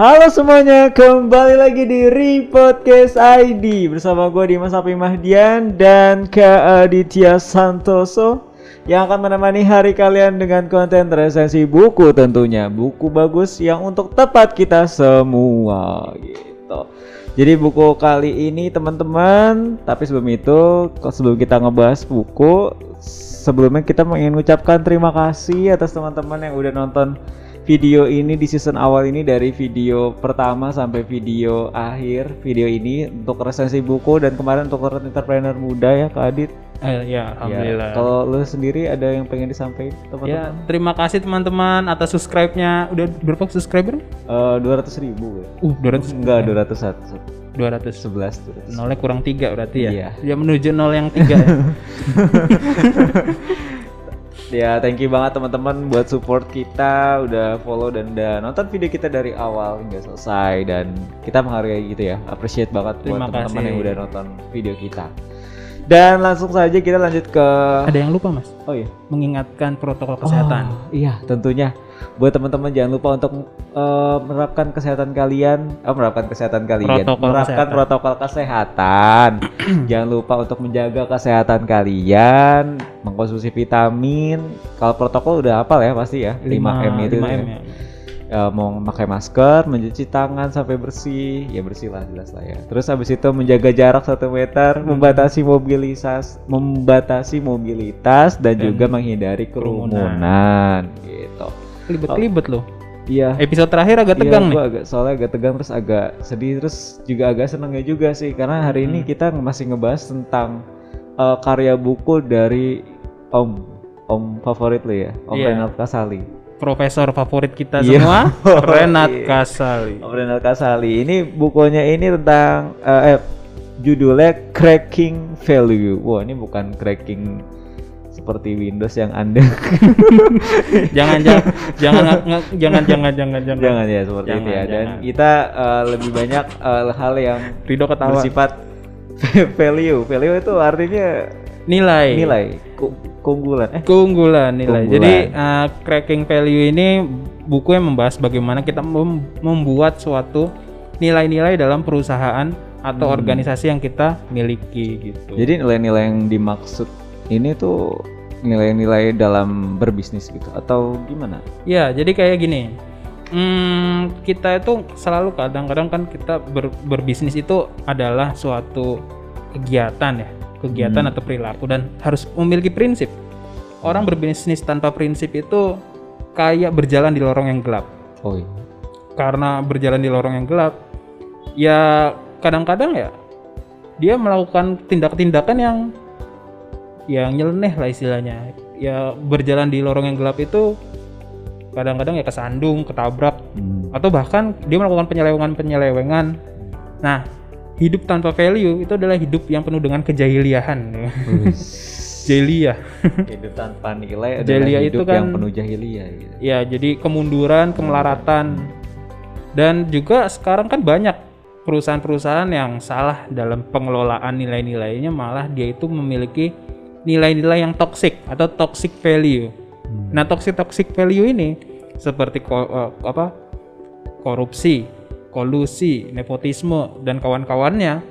Halo semuanya, kembali lagi di Repodcast ID bersama gue Dimas Api Mahdian dan Kak Aditya Santoso yang akan menemani hari kalian dengan konten resensi buku tentunya buku bagus yang untuk tepat kita semua gitu. Jadi buku kali ini teman-teman, tapi sebelum itu sebelum kita ngebahas buku, sebelumnya kita ingin mengucapkan terima kasih atas teman-teman yang udah nonton video ini di season awal ini dari video pertama sampai video akhir video ini untuk resensi buku dan kemarin untuk entrepreneur muda ya Kak Adit. Eh, ya, alhamdulillah. Ya, kalau lu sendiri ada yang pengen disampaikan Ya, teman-teman? terima kasih teman-teman atas subscribe-nya. Udah berapa subscriber? Dua ratus ribu ya? Uh, 200 Enggak, dua ratus satu, 200. sebelas, Nolnya kurang tiga berarti ya. Iya. Ya menuju nol yang tiga. ya. Ya, thank you banget teman-teman buat support kita, udah follow dan udah nonton video kita dari awal hingga selesai dan kita menghargai gitu ya, appreciate banget Terima buat teman-teman yang udah nonton video kita. Dan langsung saja kita lanjut ke Ada yang lupa mas? Oh iya. Mengingatkan protokol kesehatan. Oh, iya, tentunya. Buat teman-teman jangan lupa untuk eh, menerapkan kesehatan kalian, oh, menerapkan kesehatan kalian, Protokol menerapkan kesehatan. protokol kesehatan. jangan lupa untuk menjaga kesehatan kalian, mengkonsumsi vitamin. Kalau protokol udah hafal ya pasti ya, 5M itu. 5M ya. ya. Ya, mau memakai masker, mencuci tangan sampai bersih, ya bersih lah jelas lah ya. Terus habis itu menjaga jarak satu meter, Hmm. membatasi mobilitas, membatasi mobilitas dan, Dan juga menghindari kerumunan. kerumunan, Kelibet-kelibet loh. Iya. Episode terakhir agak Iya, tegang nih. gua agak soalnya agak tegang terus agak sedih terus juga agak senengnya juga sih karena hari ini Hmm. kita masih ngebahas tentang eh, karya buku dari Om Om favorit lo ya, Om Iya. Renald Kasali. Profesor favorit kita Iya. semua, Renat Iya. Kasali. Om Renald Kasali. Ini bukunya ini tentang eh, eh, judulnya Cracking Value. Wah, ini bukan cracking seperti Windows yang Anda jangan jangan jangan jangan jangan jangan jangan. jangan ya seperti itu Jangan, ya. Dan jangan. kita eh, lebih banyak eh, hal yang Rido ketawa. bersifat value. Value itu artinya Nilai. nilai, ku- keunggulan. Eh, keunggulan nilai. Keunggulan. Jadi uh, cracking value ini buku yang membahas bagaimana kita mem- membuat suatu nilai-nilai dalam perusahaan atau Hmm. organisasi yang kita miliki gitu. jadi nilai-nilai yang dimaksud ini tuh nilai-nilai dalam berbisnis gitu atau gimana? ya, jadi kayak gini. Hmm, kita itu selalu kadang-kadang kan kita ber- berbisnis itu adalah suatu kegiatan ya, kegiatan Hmm. atau perilaku dan harus memiliki prinsip. Orang berbisnis tanpa prinsip itu kayak berjalan di lorong yang gelap. Oh iya. karena berjalan di lorong yang gelap ya kadang-kadang ya dia melakukan tindak-tindakan yang yang nyeleneh lah istilahnya. Ya berjalan di lorong yang gelap itu kadang-kadang ya kesandung ketabrak Hmm. atau bahkan dia melakukan penyelewengan-penyelewengan nah hidup tanpa value itu adalah hidup yang penuh dengan kejahiliahan. Jahiliyah. Hidup tanpa nilai adalah Jahiliyah hidup itu kan- yang penuh jahiliyah gitu. ya jadi kemunduran kemelaratan. Dan juga sekarang kan banyak perusahaan-perusahaan yang salah dalam pengelolaan nilai-nilainya malah dia itu memiliki nilai-nilai yang toxic atau toxic value nah toxic toxic value ini seperti ko- eh, apa korupsi kolusi nepotisme dan kawan-kawannya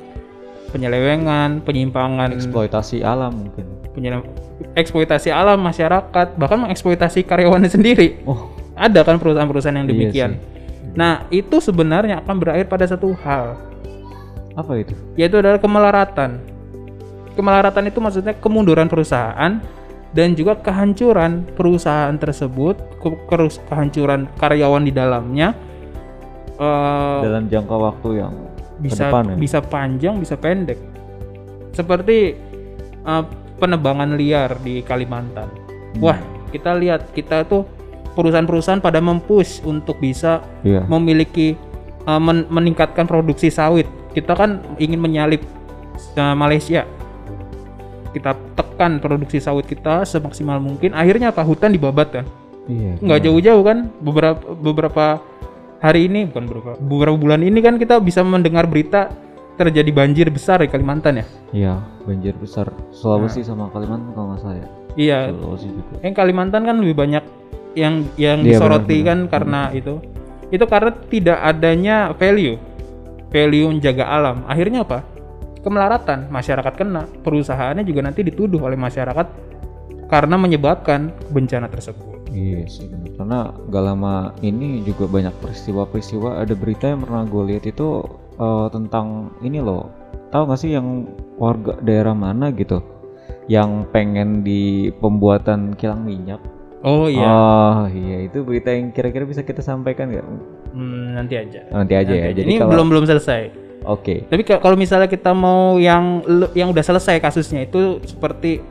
penyelewengan penyimpangan eksploitasi alam mungkin. penyele- eksploitasi alam masyarakat bahkan mengeksploitasi karyawannya sendiri Oh, ada kan perusahaan-perusahaan yang Iya demikian. sih. Nah, itu sebenarnya akan berakhir pada satu hal, apa itu? yaitu adalah kemelaratan. Kemelaratan itu maksudnya kemunduran perusahaan dan juga kehancuran perusahaan tersebut, ke- kehancuran karyawan di dalamnya eh, Dalam jangka waktu yang bisa depan ya? bisa panjang, bisa pendek. Seperti eh, penebangan liar di Kalimantan. Hmm. Wah, kita lihat kita tuh perusahaan-perusahaan pada mempush untuk bisa Iya. memiliki uh, men- meningkatkan produksi sawit. Kita kan ingin menyalip uh, Malaysia. Kita tekan produksi sawit kita semaksimal mungkin. Akhirnya apa? Hutan dibabat kan? Iya. Nggak jauh-jauh kan? Beberapa beberapa hari ini bukan beberapa beberapa bulan ini kan kita bisa mendengar berita terjadi banjir besar di Kalimantan ya. Iya, banjir besar Sulawesi sama Kalimantan kalau nggak salah ya. Iya. Sulawesi juga. Yang Kalimantan kan lebih banyak yang yang Iya, disoroti benar-benar. kan karena itu. itu karena tidak adanya value value menjaga alam akhirnya apa kemelaratan masyarakat kena perusahaannya juga nanti dituduh oleh masyarakat karena menyebabkan bencana tersebut Iya sih, bener. karena gak lama ini juga banyak peristiwa-peristiwa. Ada berita yang pernah gue lihat itu eh, tentang ini loh. Tahu gak sih yang warga daerah mana gitu, yang pengen di pembuatan kilang minyak? oh iya Oh iya, itu berita yang kira-kira bisa kita sampaikan nggak? Hmm, nanti aja Nanti aja ya. Nanti aja. Jadi ini kalau belum belum selesai oke, tapi ka- kalau misalnya kita mau yang yang udah selesai kasusnya itu seperti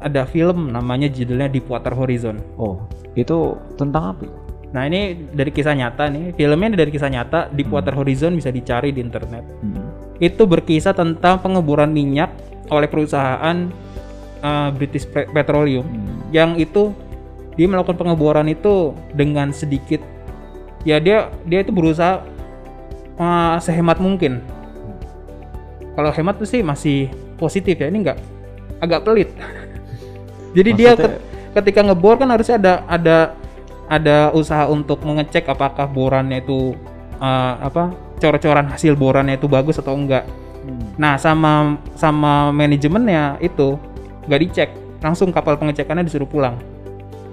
ada film namanya judulnya Deepwater Horizon. Oh itu tentang apa? nah ini dari kisah nyata nih. Filmnya dari kisah nyata Deepwater Horizon bisa dicari di internet. Hmm. itu berkisah tentang pengeboran minyak oleh perusahaan uh, British Pe- Petroleum. Hmm. yang itu dia melakukan pengeboran itu dengan sedikit. Ya dia dia itu berusaha uh, sehemat mungkin kalau hemat tuh sih masih positif ya ini enggak agak pelit jadi dia Maksudnya- ket- ketika ngebor kan harusnya ada ada ada usaha untuk mengecek apakah borannya itu uh, apa cor-coran hasil borannya itu bagus atau enggak Hmm. Nah, sama sama manajemennya itu nggak dicek, langsung kapal pengecekannya disuruh pulang.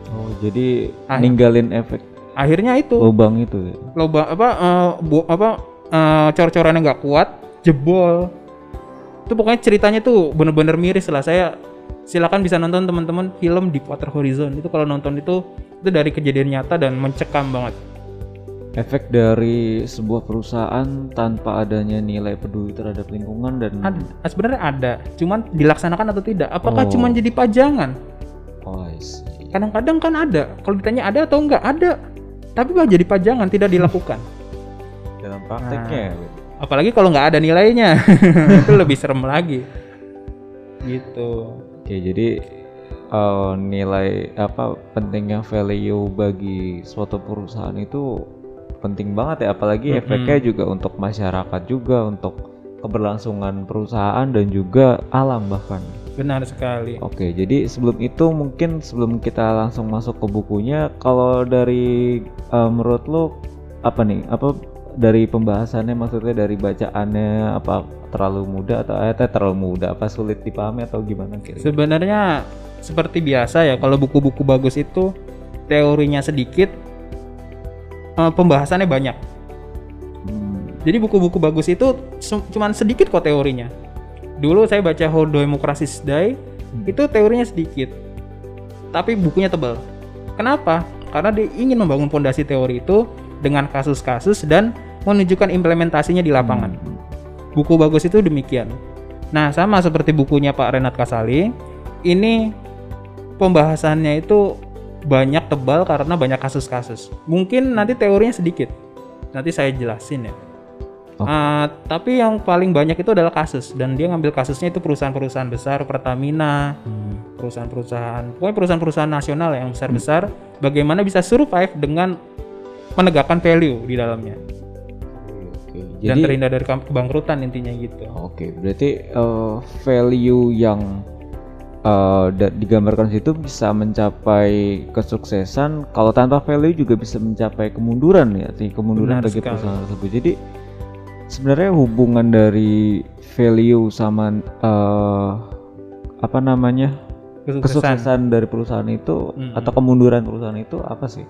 Oh jadi Ah. ninggalin efek Akhirnya itu lubang itu ya? loba apa eh, bu- apa eh, cor-corannya nggak kuat, jebol. Itu pokoknya ceritanya tuh bener-bener miris lah. Saya silakan bisa nonton teman-teman film Deepwater Horizon. Itu kalau nonton itu itu dari kejadian nyata dan mencekam banget. efek dari sebuah perusahaan tanpa adanya nilai peduli terhadap lingkungan dan Ada, sebenarnya ada, cuman dilaksanakan atau tidak? Apakah Oh. cuman jadi pajangan? oh kadang-kadang kan ada kalau ditanya ada atau enggak ada tapi bah jadi pajangan tidak dilakukan dalam prakteknya ya, Win? apalagi kalau nggak ada nilainya itu lebih serem lagi gitu oke jadi eh, nilai apa pentingnya value bagi suatu perusahaan itu penting banget ya apalagi Mm-mm. efeknya juga untuk masyarakat juga untuk keberlangsungan perusahaan dan juga alam bahkan benar sekali Oke, jadi sebelum itu mungkin sebelum kita langsung masuk ke bukunya, kalau dari eh, menurut lo apa nih? Apa dari pembahasannya maksudnya dari bacaannya apa terlalu mudah atau eh, terlalu mudah apa sulit dipahami atau gimana kira sebenarnya seperti biasa ya kalau buku-buku bagus itu teorinya sedikit eh, pembahasannya banyak. Hmm, jadi buku-buku bagus itu cuman sedikit kok teorinya. Dulu saya baca How Democracies Die Hmm. itu teorinya sedikit tapi bukunya tebal. Kenapa? Karena dia ingin membangun fondasi teori itu dengan kasus-kasus dan menunjukkan implementasinya di lapangan. Hmm, buku bagus itu demikian. Nah sama seperti bukunya Pak Renat Kasali ini pembahasannya itu banyak tebal karena banyak kasus-kasus. Mungkin nanti teorinya sedikit. Nanti saya jelasin ya. Oh. Ah, tapi yang paling banyak itu adalah kasus dan dia ngambil kasusnya itu perusahaan-perusahaan besar Pertamina hmm. perusahaan-perusahaan pokoknya perusahaan-perusahaan nasional yang besar-besar. Bagaimana bisa survive dengan menegakkan value di dalamnya Oke, dan jadi terhindar dari ke- kebangkrutan intinya gitu oke berarti eh, value yang da- digambarkan situ bisa mencapai kesuksesan. Kalau tanpa value juga bisa mencapai kemunduran ya, kemunduran Benar bagi sekali. perusahaan tersebut. Jadi sebenarnya hubungan dari value sama eh, apa namanya kesuksesan. kesuksesan dari perusahaan itu Mm-mm. atau kemunduran perusahaan itu apa sih?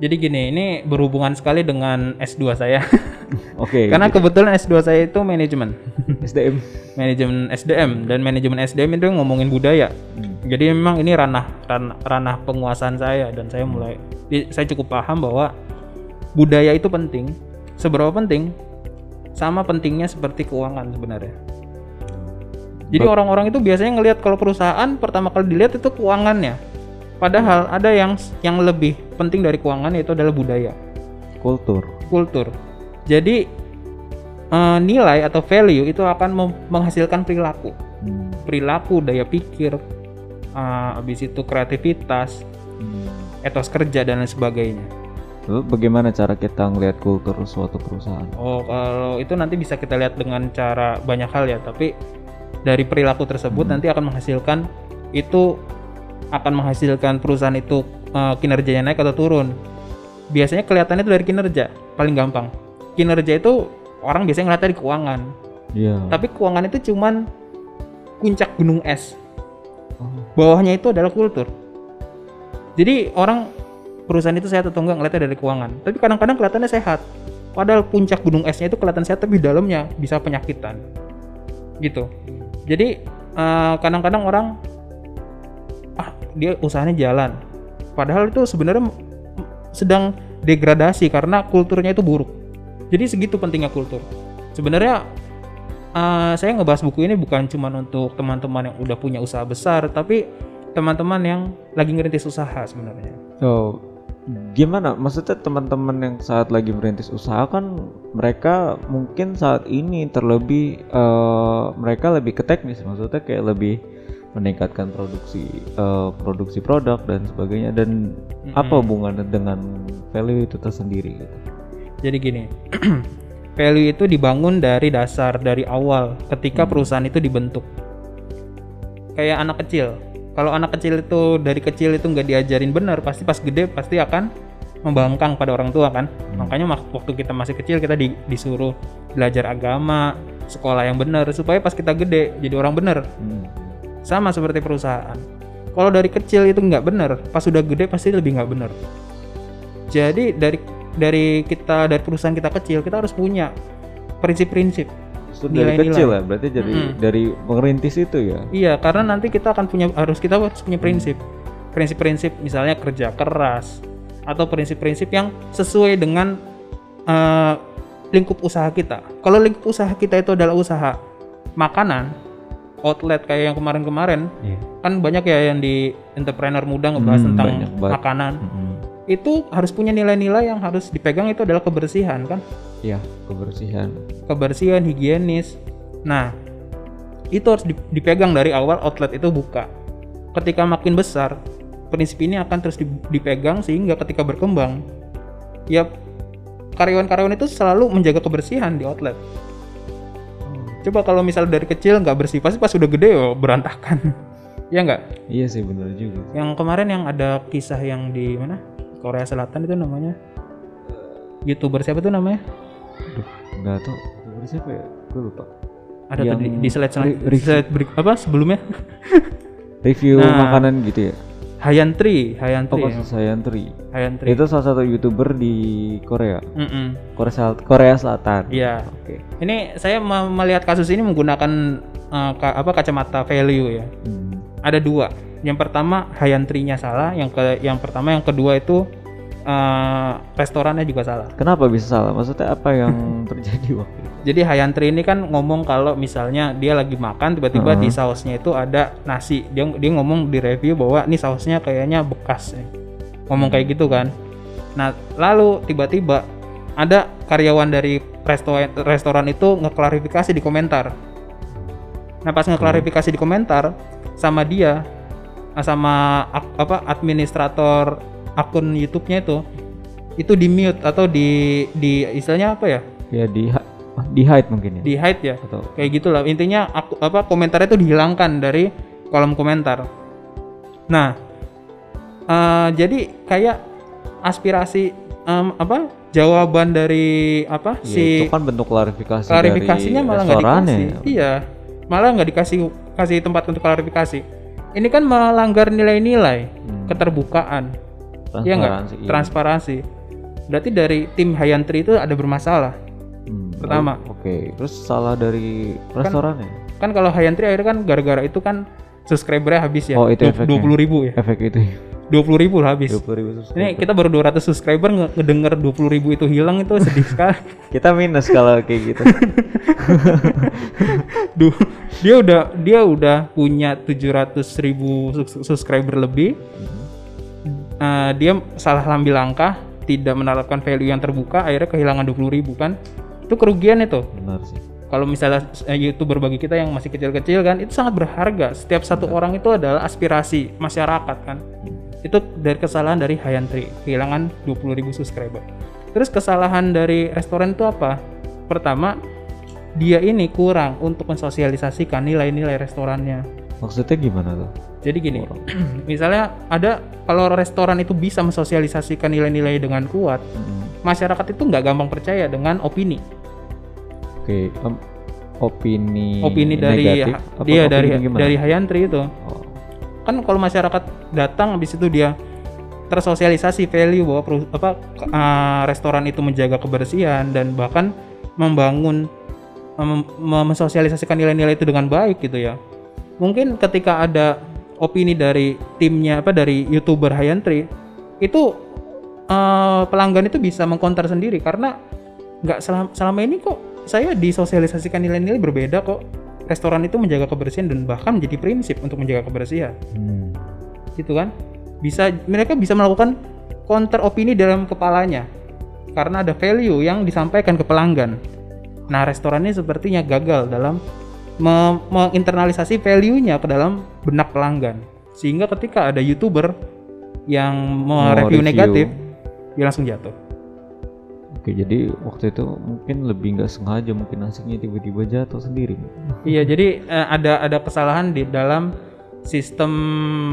Jadi gini, ini berhubungan sekali dengan S2 saya Oke, karena kebetulan S2 saya itu manajemen, SDM. manajemen SDM dan manajemen SDM itu ngomongin budaya. Hmm. Jadi memang ini ranah ranah, ranah penguasaan saya dan saya mulai saya cukup paham bahwa budaya itu penting. Seberapa penting? Sama pentingnya seperti keuangan sebenarnya. Jadi orang-orang itu biasanya ngelihat kalau perusahaan pertama kali dilihat itu keuangannya. Padahal ada yang yang lebih penting dari keuangan yaitu adalah budaya, kultur. kultur. Jadi eh, nilai atau value itu akan menghasilkan perilaku Hmm. perilaku, daya pikir, uh, habis itu kreativitas, Hmm. etos kerja dan lain sebagainya. Lalu bagaimana cara kita ngelihat kultur suatu perusahaan? Oh, kalau itu nanti bisa kita lihat dengan cara banyak hal ya, tapi dari perilaku tersebut Hmm. nanti akan menghasilkan itu akan menghasilkan perusahaan itu uh, kinerjanya naik atau turun. biasanya kelihatannya itu dari kinerja paling gampang. Kinerja itu orang biasanya ngeliatnya di keuangan. Iya. tapi keuangan itu cuman puncak gunung es. Oh. bawahnya itu adalah kultur. Jadi orang perusahaan itu sehat atau enggak ngeliatnya dari keuangan. Tapi kadang-kadang kelihatannya sehat. Padahal puncak gunung esnya itu kelihatan sehat tapi dalamnya bisa penyakitan. Gitu. Jadi eh, kadang-kadang orang ah dia usahanya jalan. Padahal itu sebenarnya sedang degradasi karena kulturnya itu buruk. Jadi segitu pentingnya kultur. Sebenarnya eh, saya ngebahas buku ini bukan cuma untuk teman-teman yang udah punya usaha besar tapi teman-teman yang lagi ngerintis usaha sebenarnya. So, gimana? Maksudnya teman-teman yang saat lagi merintis usaha kan mereka mungkin saat ini terlebih eh, mereka lebih ke teknis, maksudnya kayak lebih meningkatkan produksi eh, produksi produk dan sebagainya dan apa hubungannya dengan value itu tersendiri gitu. Jadi gini, value itu dibangun dari dasar dari awal ketika perusahaan itu dibentuk. Kayak anak kecil. Kalau anak kecil itu dari kecil itu nggak diajarin benar, pasti pas gede pasti akan membangkang pada orang tua kan. Makanya mak- waktu kita masih kecil kita di- disuruh belajar agama, sekolah yang benar supaya pas kita gede jadi orang benar. Hmm. Sama seperti perusahaan. Kalau dari kecil itu nggak benar, pas sudah gede pasti lebih nggak benar. Jadi dari dari kita dari perusahaan kita kecil kita harus punya prinsip-prinsip. Dari Nilai-nilai. kecil ya, berarti jadi Mm-mm. dari merintis itu ya. Iya, karena nanti kita akan punya harus kita harus punya prinsip. Prinsip-prinsip misalnya kerja keras atau prinsip-prinsip yang sesuai dengan eh, lingkup usaha kita. Kalau lingkup usaha kita itu adalah usaha makanan, outlet kayak yang kemarin-kemarin, Iya. kan banyak ya yang di entrepreneur muda ngebahas Hmm, tentang makanan. Mm-mm. Itu harus punya nilai-nilai yang harus dipegang itu adalah kebersihan kan? Iya, kebersihan. kebersihan higienis. Nah, itu harus di- dipegang dari awal outlet itu buka. Ketika makin besar, prinsip ini akan terus di- dipegang sehingga ketika berkembang, ya karyawan-karyawan itu selalu menjaga kebersihan di outlet. Coba kalau misalnya dari kecil nggak bersih, pasti pas sudah gede oh, berantakan. ya nggak? Iya sih benar juga. Yang kemarin yang ada kisah yang di mana? Korea Selatan itu namanya youtuber siapa tuh namanya? Aduh, nggak tahu. Itu siapa ya? Gue lupa. Ada Yang di, di slide, slide berik- apa sebelumnya? Review Nah. makanan gitu ya. Hayantri, Oh, Hayantri, ya. kasus Sayantri. Hayantri. Itu salah satu youtuber di Korea. Mm-mm. Korea Sel- Korea Selatan. Iya. Oke. Ini saya me- melihat kasus ini menggunakan eh, ka- apa kacamata value ya. Hmm. Ada dua. Yang pertama Hayantrinya salah, yang ke yang pertama yang kedua itu eh, restorannya juga salah. Kenapa bisa salah? Maksudnya apa yang terjadi waktu itu? Jadi Hayantri ini kan ngomong kalau misalnya dia lagi makan tiba-tiba Heeh. di sausnya itu ada nasi. Dia dia ngomong di review bahwa ini sausnya kayaknya bekas. ya. Ngomong kayak gitu kan. Nah, lalu tiba-tiba ada karyawan dari restoran restoran itu ngeklarifikasi di komentar. Nah, pas ngeklarifikasi di komentar sama dia sama apa administrator akun YouTube-nya itu itu di mute atau di di istilahnya apa ya? Ya di di hide mungkin ya. Di hide ya Atau kayak gitulah intinya aku apa komentarnya itu dihilangkan dari kolom komentar nah eh, jadi kayak aspirasi em, apa jawaban dari apa Ya, si itu kan bentuk klarifikasi klarifikasinya malah nggak dikasih ya. iya malah nggak dikasih kasih tempat untuk klarifikasi ini kan melanggar nilai-nilai Hmm. keterbukaan Iya nggak Transparansi. iya. transparansi berarti dari tim Hayantri itu ada bermasalah Hmm, pertama. Oke, terus salah dari restorannya. kan kalau Hayantri akhirnya kan gara-gara itu kan subscribernya habis ya Oh, itu dua puluh ribu ya Efek itu dua puluh ribu habis dua puluh ribu subscriber. ini kita baru 200 subscriber nge- ngedenger dua puluh ribu itu hilang itu sedih sekali Kita minus kalau kayak gitu. Duh, dia udah dia udah punya 700 ribu sus- subscriber lebih Eh, dia salah ambil langkah tidak menerapkan value yang terbuka akhirnya kehilangan 20 ribu kan? Itu kerugian itu. Benar sih. kalau misalnya eh, youtuber bagi kita yang masih kecil-kecil kan itu sangat berharga. Setiap satu orang itu adalah aspirasi masyarakat kan? Itu dari kesalahan dari Hayantri kehilangan 20.000 subscriber. Terus kesalahan dari restoran itu apa? Pertama dia ini kurang untuk mensosialisasikan nilai-nilai restorannya. Maksudnya gimana tuh? Jadi gini, misalnya ada kalau restoran itu bisa mensosialisasikan nilai-nilai dengan kuat, Mm. masyarakat itu nggak gampang percaya dengan opini. Oke, em, opini Opini dari negatif, dia opini dari gimana? dari Hayantri itu. Oh, Kan kalau masyarakat datang habis itu dia tersosialisasi value bahwa peru- apa eh, restoran itu menjaga kebersihan dan bahkan membangun mem- mem- mensosialisasikan nilai-nilai itu dengan baik gitu ya. Mungkin ketika ada opini dari timnya apa dari youtuber Hayantri itu eh, pelanggan itu bisa mengkonter sendiri karena nggak selama, selama ini kok saya disosialisasikan nilai-nilai berbeda kok. Restoran itu menjaga kebersihan dan bahkan menjadi prinsip untuk menjaga kebersihan. Hmm. gitu kan? Bisa mereka bisa melakukan counter opini dalam kepalanya karena ada value yang disampaikan ke pelanggan. Nah restoran ini sepertinya gagal dalam me- menginternalisasi value-nya ke dalam benak pelanggan sehingga ketika ada youtuber yang mereview review. negatif dia langsung jatuh Oke, jadi waktu itu mungkin lebih nggak sengaja mungkin nasinya tiba-tiba jatuh sendiri. Iya, jadi eh, ada ada kesalahan di dalam sistem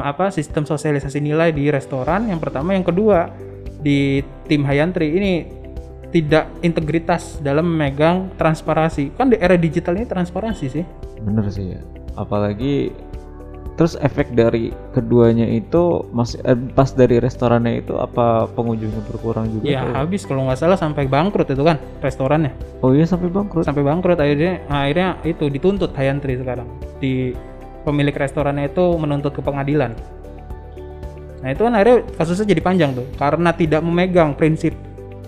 apa sistem sosialisasi nilai di restoran. Yang pertama, yang kedua di tim Hayantri ini tidak integritas dalam memegang transparansi. Kan di era digital ini transparansi sih. Bener sih ya. Apalagi terus efek dari keduanya itu masih eh, pas dari restorannya itu apa pengunjungnya berkurang juga? Ya habis kalau nggak salah sampai bangkrut itu kan restorannya. Oh iya sampai bangkrut. Sampai bangkrut akhirnya akhirnya itu dituntut Hayantri sekarang. Di pemilik restorannya itu menuntut ke pengadilan. Nah itu kan akhirnya kasusnya jadi panjang tuh karena tidak memegang prinsip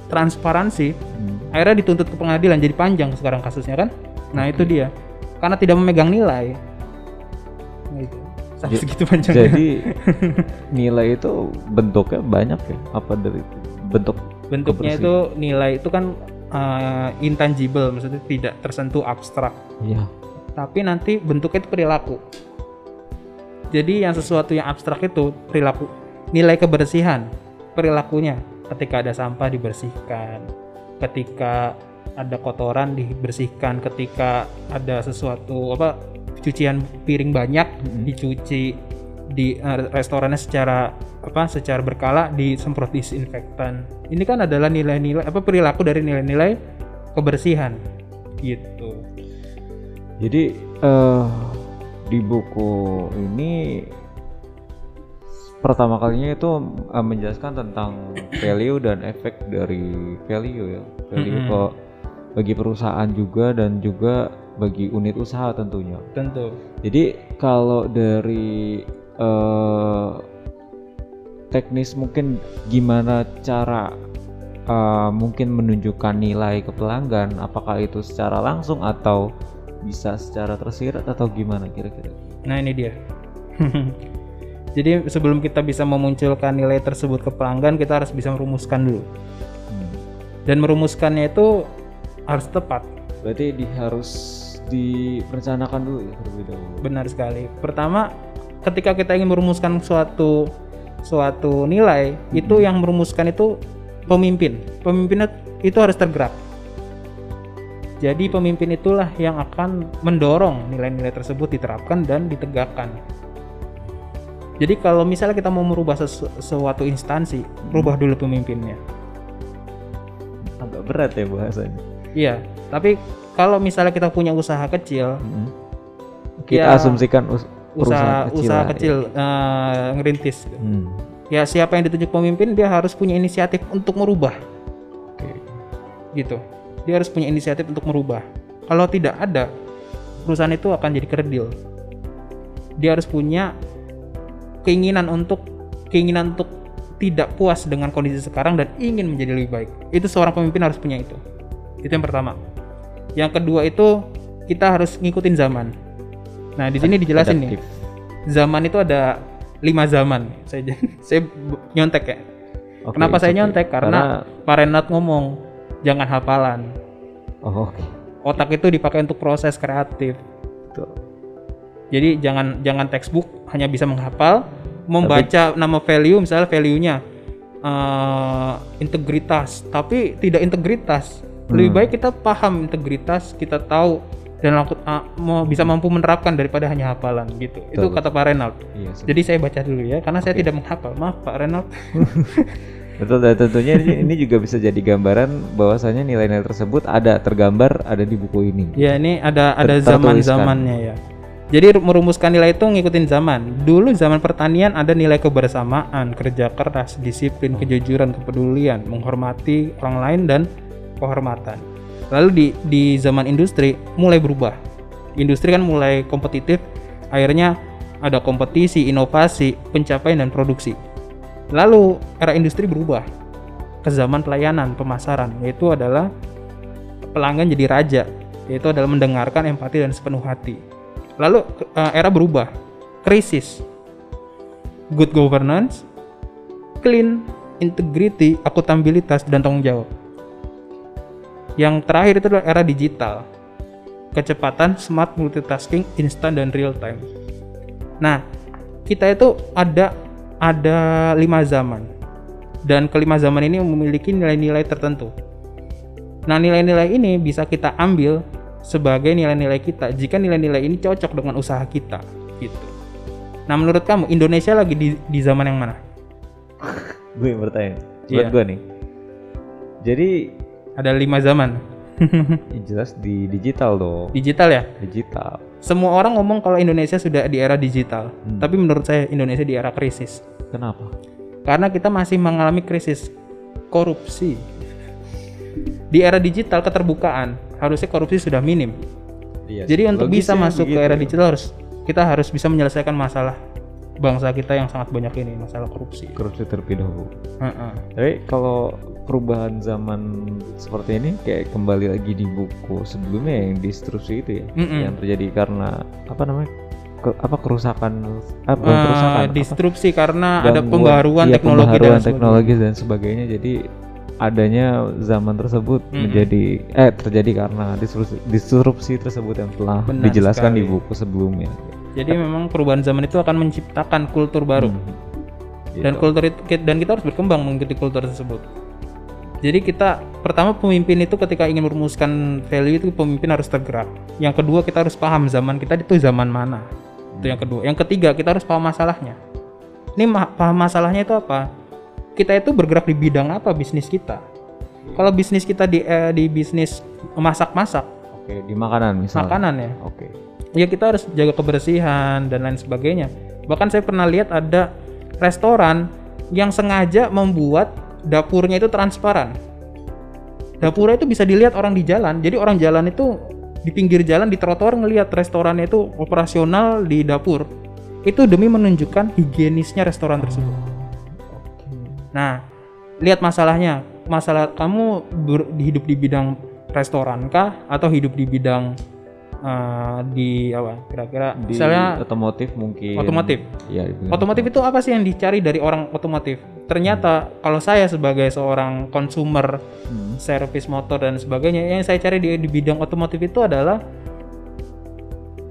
transparansi Hmm. akhirnya dituntut ke pengadilan jadi panjang sekarang kasusnya kan? Nah itu dia. Karena tidak memegang nilai. Nah, itu. Sampai Ja- segitu panjangnya. Jadi nilai itu bentuknya banyak ya? Apa dari bentuk bentuknya kebersihan? itu nilai itu kan uh, intangible maksudnya tidak tersentuh abstrak. Iya. tapi nanti bentuknya itu perilaku. Jadi yang sesuatu yang abstrak itu perilaku nilai kebersihan perilakunya ketika ada sampah dibersihkan ketika ada kotoran dibersihkan ketika ada sesuatu apa cucian piring banyak Mm-mm. dicuci di eh, restorannya secara apa secara berkala disemprot disinfektan. Ini kan adalah nilai-nilai apa perilaku dari nilai-nilai kebersihan. Gitu. Jadi eh di buku ini pertama kalinya itu eh, menjelaskan tentang value dan efek dari value ya. Value Mm-mm. ke bagi perusahaan juga dan juga bagi unit usaha tentunya. tentu Jadi kalau dari eh teknis mungkin gimana cara eh, mungkin menunjukkan nilai ke pelanggan apakah itu secara langsung atau bisa secara tersirat atau gimana kira-kira? Nah ini dia. Jadi sebelum kita bisa memunculkan nilai tersebut ke pelanggan, kita harus bisa merumuskan dulu. Hmm. Dan merumuskannya itu harus tepat. Berarti di, harus direncanakan dulu ya terlebih dahulu. Benar sekali. Pertama, ketika kita ingin merumuskan suatu suatu nilai, itu yang merumuskan itu pemimpin. Pemimpin itu harus tergerak. Jadi pemimpin itulah yang akan mendorong nilai-nilai tersebut diterapkan dan ditegakkan. Jadi kalau misalnya kita mau merubah sesu- suatu instansi, rubah dulu pemimpinnya. Agak berat ya bahasanya. Iya, tapi kalau misalnya kita punya usaha kecil, Hmm. Kita Ya, asumsikan us- usaha kecil, usaha ya. kecil eh, ngerintis. Hmm. Ya siapa yang ditunjuk pemimpin dia harus punya inisiatif untuk merubah, Oke. gitu. Dia harus punya inisiatif untuk merubah. Kalau tidak ada, perusahaan itu akan jadi kerdil. Dia harus punya keinginan untuk keinginan untuk tidak puas dengan kondisi sekarang dan ingin menjadi lebih baik. Itu seorang pemimpin harus punya itu. Itu yang pertama. Yang kedua itu kita harus ngikutin zaman. Nah di sini dijelasin nih. Zaman itu ada lima zaman. Saya saya nyontek ya. Oke, Kenapa saya okay. nyontek? Karena, Pak Renat ngomong jangan hafalan. oh, oke. Otak itu dipakai untuk proses kreatif. Jadi jangan jangan textbook hanya bisa menghafal, membaca nama value misalnya value-nya eh, integritas, tapi tidak integritas. Lebih Hmm. baik kita paham integritas, kita tahu dan aku ah, mau bisa mampu menerapkan daripada hanya hafalan gitu. Itu Betul. kata Pak Renald. Iya. Jadi saya baca dulu ya karena saya Oke. tidak menghafal. Maaf Pak Renald. Betul dan tentunya ini, juga bisa jadi gambaran bahwasanya nilai-nilai tersebut ada tergambar ada di buku ini. Ya ini ada ada Ter- zaman tertuliskan. zamannya ya. Jadi ru- merumuskan nilai itu ngikutin zaman. Dulu zaman pertanian ada nilai kebersamaan, kerja keras, disiplin, kejujuran, kepedulian, menghormati orang lain dan kehormatan. Lalu di di zaman industri mulai berubah. Industri kan mulai kompetitif, akhirnya ada kompetisi, inovasi, pencapaian dan produksi. Lalu era industri berubah ke zaman pelayanan, pemasaran, yaitu adalah pelanggan jadi raja, yaitu adalah mendengarkan empati dan sepenuh hati. Lalu eh, era berubah, krisis, good governance, clean, integrity, akuntabilitas dan tanggung jawab. Yang terakhir itu adalah era digital, kecepatan, smart multitasking, instan dan real time. Nah, kita itu ada ada lima zaman dan kelima zaman ini memiliki nilai-nilai tertentu. Nah, nilai-nilai ini bisa kita ambil sebagai nilai-nilai kita jika nilai-nilai ini cocok dengan usaha kita, gitu. Nah, menurut kamu Indonesia lagi di, di zaman yang mana? Gue yang bertanya. Buat Iya. gue nih. Jadi Ada lima zaman. ya jelas di digital dong. Digital ya. Digital. Semua orang ngomong kalau Indonesia sudah di era digital, Hmm. tapi menurut saya Indonesia di era krisis. Kenapa? Karena kita masih mengalami krisis korupsi. Di era digital keterbukaan, harusnya korupsi sudah minim. Iya. Jadi untuk bisa masuk ke begitu era ya. digital harus kita harus bisa menyelesaikan masalah bangsa kita yang sangat banyak ini, masalah korupsi. korupsi terlebih dahulu. Heeh. Tapi kalau perubahan zaman seperti ini kayak kembali lagi di buku sebelumnya yang distruksi itu ya, Mm-mm. yang terjadi karena apa namanya? Ke- apa kerusakan ah, bukan Eh, kerusakan apa? disrupsi karena ada Gangguan- pembaruan iya, teknologi pembaharuan dan sebagainya. teknologi dan sebagainya jadi adanya zaman tersebut Mm-mm. menjadi eh terjadi karena disrupsi, disrupsi tersebut yang telah Benar dijelaskan di sekali. buku sebelumnya. Jadi memang perubahan zaman itu akan menciptakan kultur baru. Hmm. dan Gitu. kultur itu dan kita harus berkembang mengikuti kultur tersebut. Jadi kita pertama pemimpin itu ketika ingin merumuskan value itu pemimpin harus tergerak. Yang kedua kita harus paham zaman kita itu zaman mana. Itu yang kedua. Yang ketiga kita harus paham masalahnya. Ini ma- paham masalahnya itu apa? Kita itu bergerak di bidang apa bisnis kita? Kalau bisnis kita di eh, di bisnis masak-masak, Oke, di makanan misalnya. makanan ya. Oke. ya kita harus jaga kebersihan dan lain sebagainya. Bahkan saya pernah lihat ada restoran yang sengaja membuat dapurnya itu transparan. Dapurnya itu bisa dilihat orang di jalan. Jadi orang jalan itu di pinggir jalan di trotoar ngelihat restorannya itu operasional di dapur. Itu demi menunjukkan higienisnya restoran tersebut. Nah, lihat masalahnya. Masalah kamu ber- hidup di bidang restoran kah atau hidup di bidang eh, di apa? Kira-kira Di misalnya otomotif mungkin. otomotif. Bidang Otomotif itu apa sih yang dicari dari orang otomotif? Ternyata kalau saya sebagai seorang konsumer Hmm. servis motor dan sebagainya, yang saya cari di, di bidang otomotif itu adalah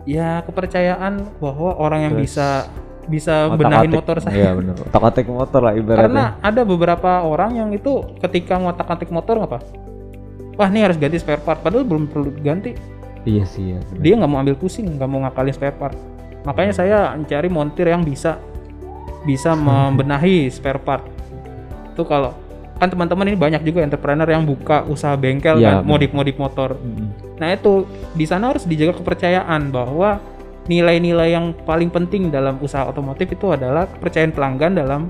ya kepercayaan bahwa orang yang Terus bisa bisa Otak-atik. benahin motor saya. Iya benar. Otak-atik motor lah ibaratnya. Karena ada beberapa orang yang itu ketika ngotak-atik motor apa? Wah ini harus ganti spare part, padahal belum perlu ganti. Iya sih ya. benar. Dia nggak mau ambil pusing, nggak mau ngakalin spare part. Makanya saya mencari montir yang bisa bisa membenahi spare part. Itu kalau kan teman-teman ini banyak juga entrepreneur yang buka usaha bengkel Iya, kan, modif-modif motor. Mm-mm. Nah itu di sana harus dijaga kepercayaan bahwa nilai-nilai yang paling penting dalam usaha otomotif itu adalah kepercayaan pelanggan dalam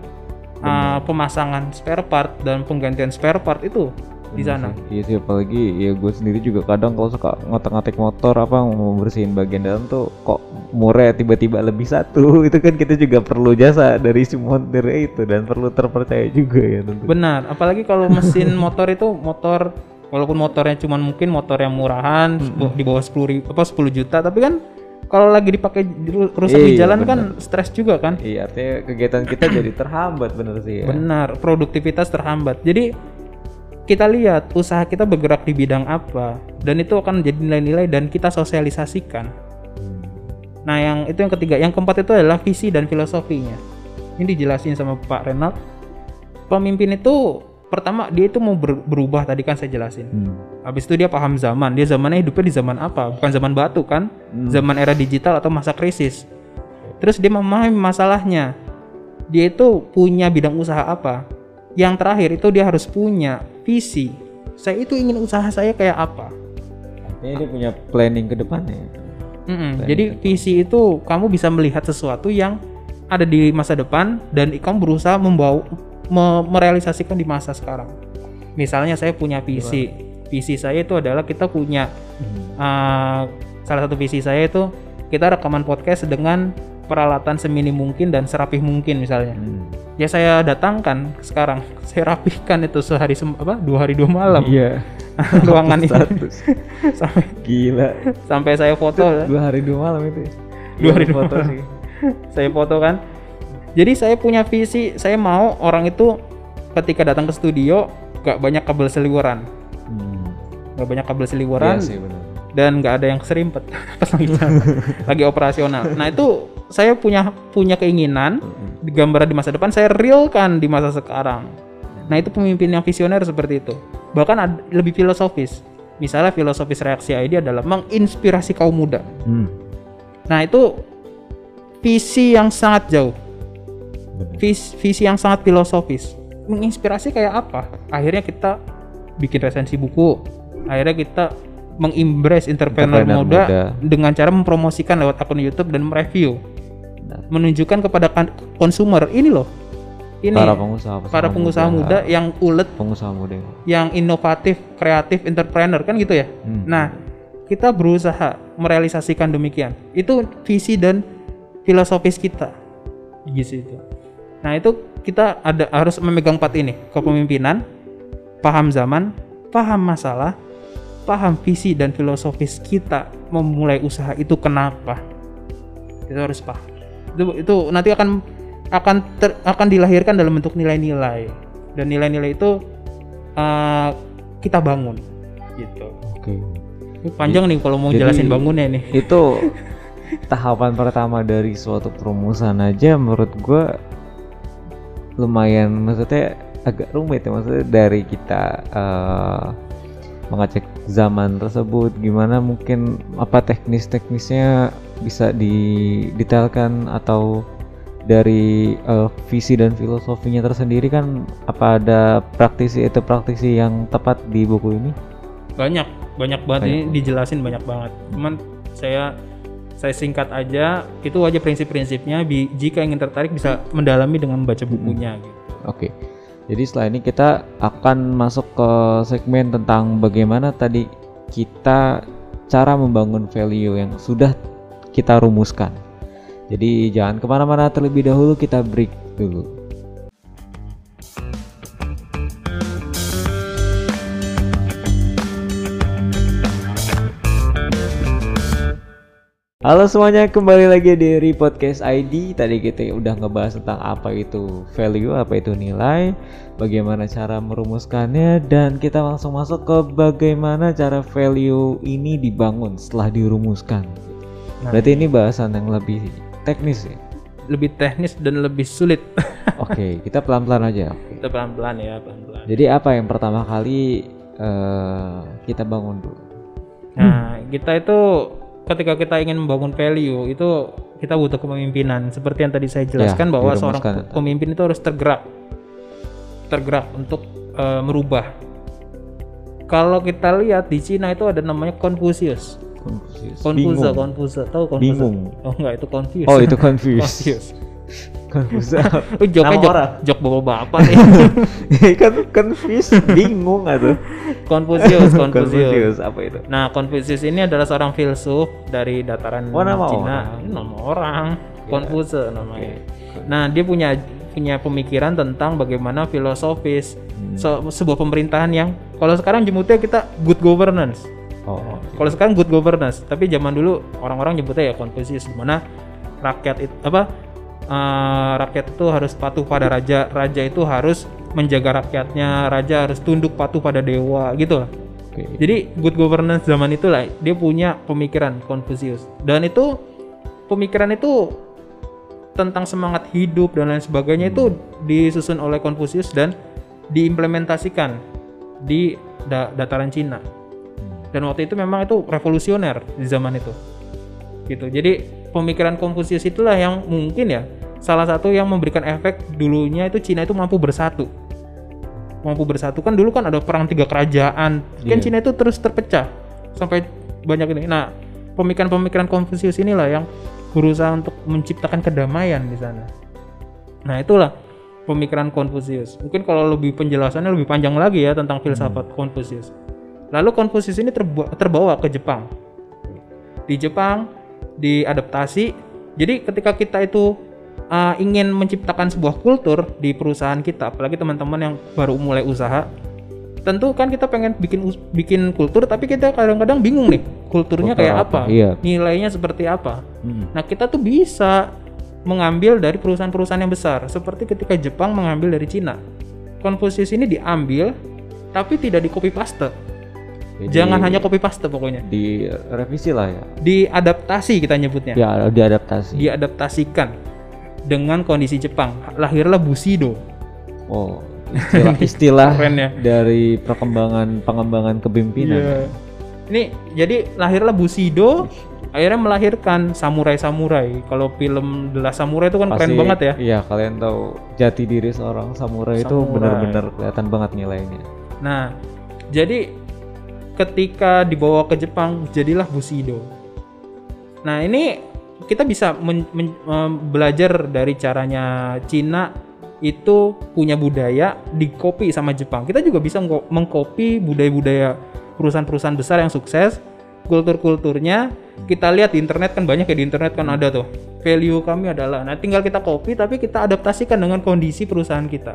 uh, pemasangan spare part dan penggantian spare part itu di sana. Iya sih apalagi ya gue sendiri juga kadang kalau suka ngotak-ngatik motor apa mau bersihin bagian dalam tuh kok murah tiba-tiba lebih satu itu kan kita juga perlu jasa dari si montirnya itu dan perlu terpercaya juga ya tentu. Benar, apalagi kalau mesin motor itu motor walaupun motornya cuma mungkin motor yang murahan di bawah 10 ribu, apa 10 juta, tapi kan kalau lagi dipakai di- rusak di Iya, jalan benar. kan stres juga kan? Iya artinya kegiatan kita jadi terhambat bener sih ya. Benar, produktivitas terhambat. Jadi kita lihat usaha kita bergerak di bidang apa dan itu akan menjadi nilai-nilai dan kita sosialisasikan. Hmm. Nah, yang itu yang ketiga, yang keempat itu adalah visi dan filosofinya. Ini dijelasin sama Pak Renat. Pemimpin itu pertama dia itu mau ber- berubah tadi kan saya jelasin. Hmm. Habis itu dia paham zaman. Dia zamannya hidupnya di zaman apa? Bukan zaman batu kan? Hmm. Zaman era digital atau masa krisis. Terus dia memahami masalahnya. Dia itu punya bidang usaha apa? Yang terakhir itu dia harus punya visi. Saya itu ingin usaha saya kayak apa? Artinya dia punya planning ke depannya. Mm-mm. Jadi visi itu kamu bisa melihat sesuatu yang ada di masa depan dan kamu berusaha membawa me- merealisasikan di masa sekarang. Misalnya saya punya visi. Visi saya itu adalah kita punya uh, salah satu visi saya itu kita rekaman podcast dengan peralatan semini mungkin dan serapih mungkin misalnya. Hmm. Ya saya datangkan sekarang, saya rapihkan itu sehari sem- apa dua hari dua malam Iya. ruangan ini Status. sampai Gila. sampai saya foto Dua hari dua malam itu. ya? Dua hari Iya, dua foto malam. sih. saya foto kan jadi saya punya visi saya mau orang itu ketika datang ke studio gak banyak kabel seliweran. Hmm. gak banyak kabel seliweran Iya sih dan nggak ada yang keserimpet. Pas lagi lagi operasional. Nah itu saya punya punya keinginan di gambaran di masa depan saya realkan di masa sekarang. Nah itu pemimpin yang visioner seperti itu. Bahkan ad- lebih filosofis. Misalnya filosofis reaksi ID adalah menginspirasi kaum muda. Hmm. nah itu visi yang sangat jauh Benar. vis- visi yang sangat filosofis menginspirasi kayak apa akhirnya kita bikin resensi buku akhirnya kita mengimbres entrepreneur Entrepreneur muda, muda. dengan cara mempromosikan lewat akun YouTube dan mereview menunjukkan kepada kan- konsumer ini loh ini para pengusaha para pengusaha muda yang ulet pengusaha muda yang inovatif kreatif entrepreneur kan gitu ya Hmm. Nah, kita berusaha merealisasikan demikian. Itu visi dan filosofis kita. Gitu itu. Nah, itu kita ada harus memegang empat ini, kepemimpinan, paham zaman, paham masalah, paham visi dan filosofis kita memulai usaha itu kenapa. Itu harus paham. Itu, itu nanti akan akan ter- akan dilahirkan dalam bentuk nilai-nilai. Dan nilai-nilai itu eh, kita bangun gitu. oke Ini panjang nih kalau mau Jadi- jelasin bangunnya nih. itu tahapan pertama dari suatu perumusan aja menurut gua lumayan maksudnya agak rumit ya maksudnya dari kita eh, mengecek zaman tersebut gimana mungkin apa teknis-teknisnya bisa didetailkan atau dari eh, visi dan filosofinya tersendiri kan apa ada praktisi itu praktisi yang tepat di buku ini Banyak, banyak banget Banyak ini dijelasin banyak banget. Cuman saya saya singkat aja itu aja prinsip-prinsipnya bi- jika ingin tertarik bisa mendalami dengan membaca bukunya gitu. Oke. Jadi setelah ini kita akan masuk ke segmen tentang bagaimana tadi kita cara membangun value yang sudah kita rumuskan. Jadi jangan ke mana-mana terlebih dahulu kita break dulu. Halo semuanya, kembali lagi di Repodcast ID. Tadi kita udah ngebahas tentang apa itu value, apa itu nilai, bagaimana cara merumuskannya, dan kita langsung masuk ke bagaimana cara value ini dibangun setelah dirumuskan. Nah, Berarti ini bahasan yang lebih teknis ya. lebih teknis dan lebih sulit. Oke, kita pelan-pelan aja. Kita pelan-pelan ya, pelan-pelan. Jadi apa yang pertama kali eh, kita bangun dulu? Nah, kita itu ketika kita ingin membangun value itu kita butuh kepemimpinan. Seperti yang tadi saya jelaskan Ya, bahwa seorang itu. pemimpin itu harus tergerak, tergerak untuk eh, merubah. Kalau kita lihat di Cina itu ada namanya Confucius. Confucius. Confucius. Confucius, tahu Confucius? Bingung. Oh enggak, itu Confucius. Oh itu confused. Confucius. Confused. Oh, joknya Nama jok, orang. jok bapak-bapak nih. kan confused, bingung atau? Confucius, Confucius. Confucius apa itu? Nah, Confucius ini adalah seorang filsuf dari dataran Oh, nama Cina. orang. Ini Nama orang. Confucius namanya. Oke. Nah, dia punya punya pemikiran tentang bagaimana filosofis Hmm. se- sebuah pemerintahan yang kalau sekarang jemputnya kita good governance. Oh, oke. Kalau sekarang good governance, tapi zaman dulu orang-orang nyebutnya ya Confucius di mana rakyat itu apa eh, rakyat itu harus patuh pada raja, raja itu harus menjaga rakyatnya, raja harus tunduk patuh pada dewa gitu lah. Oke. Jadi good governance zaman itulah dia punya pemikiran Confucius dan itu pemikiran itu tentang semangat hidup dan lain sebagainya itu disusun oleh Confucius dan diimplementasikan di da- dataran Cina. Dan waktu itu memang itu revolusioner di zaman itu. Gitu. Jadi pemikiran Konfusius itulah yang mungkin ya salah satu yang memberikan efek dulunya itu Cina itu mampu bersatu. Mampu bersatu kan dulu kan ada perang tiga kerajaan. Kan Iya. Cina itu terus terpecah sampai banyak ini. Nah, pemikiran-pemikiran Konfusius inilah yang berusaha untuk menciptakan kedamaian di sana. Nah, itulah pemikiran Konfusius. Mungkin kalau lebih penjelasannya lebih panjang lagi ya tentang filsafat Konfusius. Lalu Konfusius ini terba- terbawa ke Jepang. Di Jepang diadaptasi. Jadi ketika kita itu uh, ingin menciptakan sebuah kultur di perusahaan kita, apalagi teman-teman yang baru mulai usaha, tentu kan kita pengen bikin bikin kultur tapi kita kadang-kadang bingung nih kulturnya Kultur kayak apa? apa, Iya. nilainya seperti apa. Hmm. Nah, kita tuh bisa mengambil dari perusahaan-perusahaan yang besar, seperti ketika Jepang mengambil dari Cina. Konfusius ini diambil, tapi tidak di copy paste. Jadi, Jangan hanya copy paste pokoknya. di revisi lah ya. Diadaptasi kita nyebutnya. Ya, diadaptasi. Diadaptasikan dengan kondisi Jepang. Lahirlah Bushido. Oh, istilah, istilah Keren ya. dari perkembangan pengembangan kepemimpinan. Iya. Ini jadi lahirlah Bushido, akhirnya melahirkan samurai-samurai. Kalau film The Last Samurai itu kan keren Pasti- banget ya. Iya, kalian tahu jati diri seorang samurai, itu Samurai. benar-benar kelihatan banget nilainya. Nah, jadi ketika dibawa ke Jepang jadilah Bushido. Nah, ini kita bisa men- men- belajar dari caranya Cina itu punya budaya dikopi sama Jepang. Kita juga bisa ngko- mengkopi budaya-budaya perusahaan-perusahaan besar yang sukses, kultur-kulturnya. Kita lihat di internet kan banyak ya di internet kan ada tuh. Value kami adalah. Nah, tinggal kita copy tapi kita adaptasikan dengan kondisi perusahaan kita.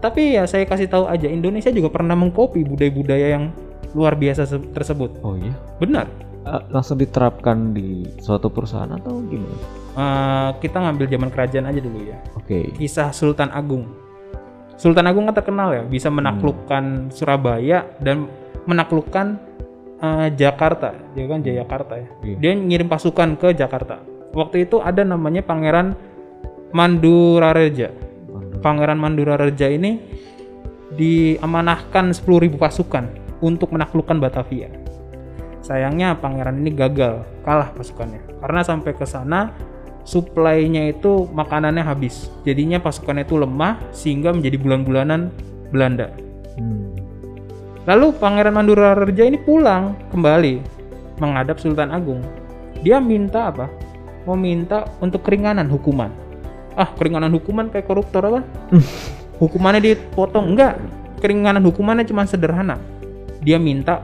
Tapi ya saya kasih tahu aja Indonesia juga pernah mengkopi budaya-budaya yang luar biasa se- tersebut. Oh iya. Benar. Eh, langsung diterapkan di suatu perusahaan atau gimana? Eh, kita ngambil zaman kerajaan aja dulu ya. Oke. Kisah Sultan Agung. Sultan Agung kan terkenal ya, bisa menaklukkan Surabaya dan menaklukkan eh, Jakarta. Dia kan Jayakarta ya. Iya. Dia ngirim pasukan ke Jakarta. Waktu itu ada namanya Pangeran Mandurareja. Waduh. Pangeran Mandurareja ini diamanahkan 10.000 pasukan untuk menaklukkan Batavia. Sayangnya pangeran ini gagal, kalah pasukannya. Karena sampai ke sana suplainya itu makanannya habis. Jadinya pasukannya itu lemah sehingga menjadi bulan-bulanan Belanda. Hmm. Lalu Pangeran Mandurareja ini pulang kembali menghadap Sultan Agung. Dia minta apa? Mau minta untuk keringanan hukuman. Ah, keringanan hukuman kayak koruptor apa? Hukumannya dipotong enggak. Keringanan hukumannya cuma sederhana. Dia minta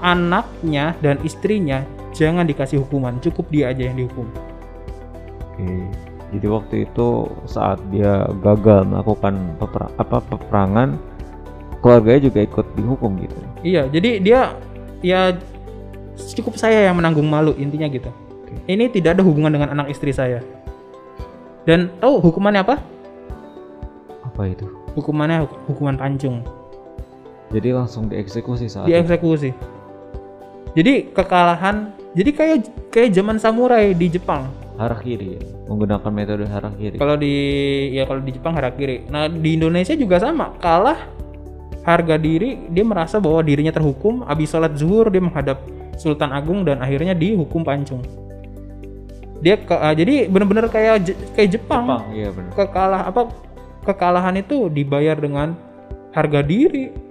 anaknya dan istrinya jangan dikasih hukuman, cukup dia aja yang dihukum. Oke. Jadi waktu itu saat dia gagal melakukan peper- apa peperangan, keluarganya juga ikut dihukum gitu. Iya, jadi dia ya cukup saya yang menanggung malu intinya gitu. Ini tidak ada hubungan dengan anak istri saya. Dan tahu hukumannya apa? Apa itu? Hukumannya huk- hukuman pancung, Jadi langsung dieksekusi saat itu. Jadi kekalahan, jadi kayak kayak zaman samurai di Jepang. harakiri ya. Menggunakan metode harakiri. Kalau di ya kalau di Jepang harakiri. Nah, di Indonesia juga sama. Kalah harga diri, dia merasa bahwa dirinya terhukum, habis sholat zuhur dia menghadap Sultan Agung dan akhirnya dihukum pancung. Dia ke, ah, jadi benar-benar kayak kayak Jepang. Jepang, iya benar. Kekalah apa kekalahan itu dibayar dengan harga diri.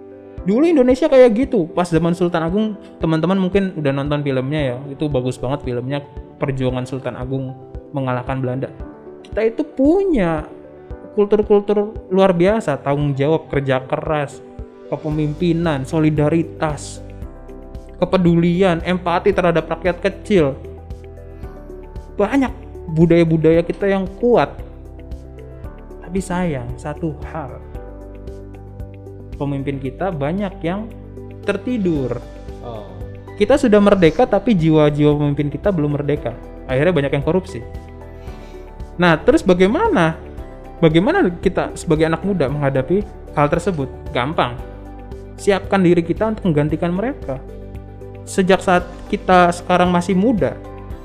Dulu Indonesia kayak gitu. Pas zaman Sultan Agung, teman-teman mungkin udah nonton filmnya ya. Itu bagus banget filmnya Perjuangan Sultan Agung mengalahkan Belanda. Kita itu punya kultur-kultur luar biasa, tanggung jawab, kerja keras, kepemimpinan, solidaritas, kepedulian, empati terhadap rakyat kecil. Banyak budaya-budaya kita yang kuat. Tapi sayang, satu hal. Pemimpin kita banyak yang tertidur. Oh. Kita sudah merdeka tapi jiwa-jiwa pemimpin kita belum merdeka. Akhirnya banyak yang korupsi. Nah, terus bagaimana? Bagaimana kita sebagai anak muda menghadapi hal tersebut? Gampang. Siapkan diri kita untuk menggantikan mereka. Sejak saat kita sekarang masih muda,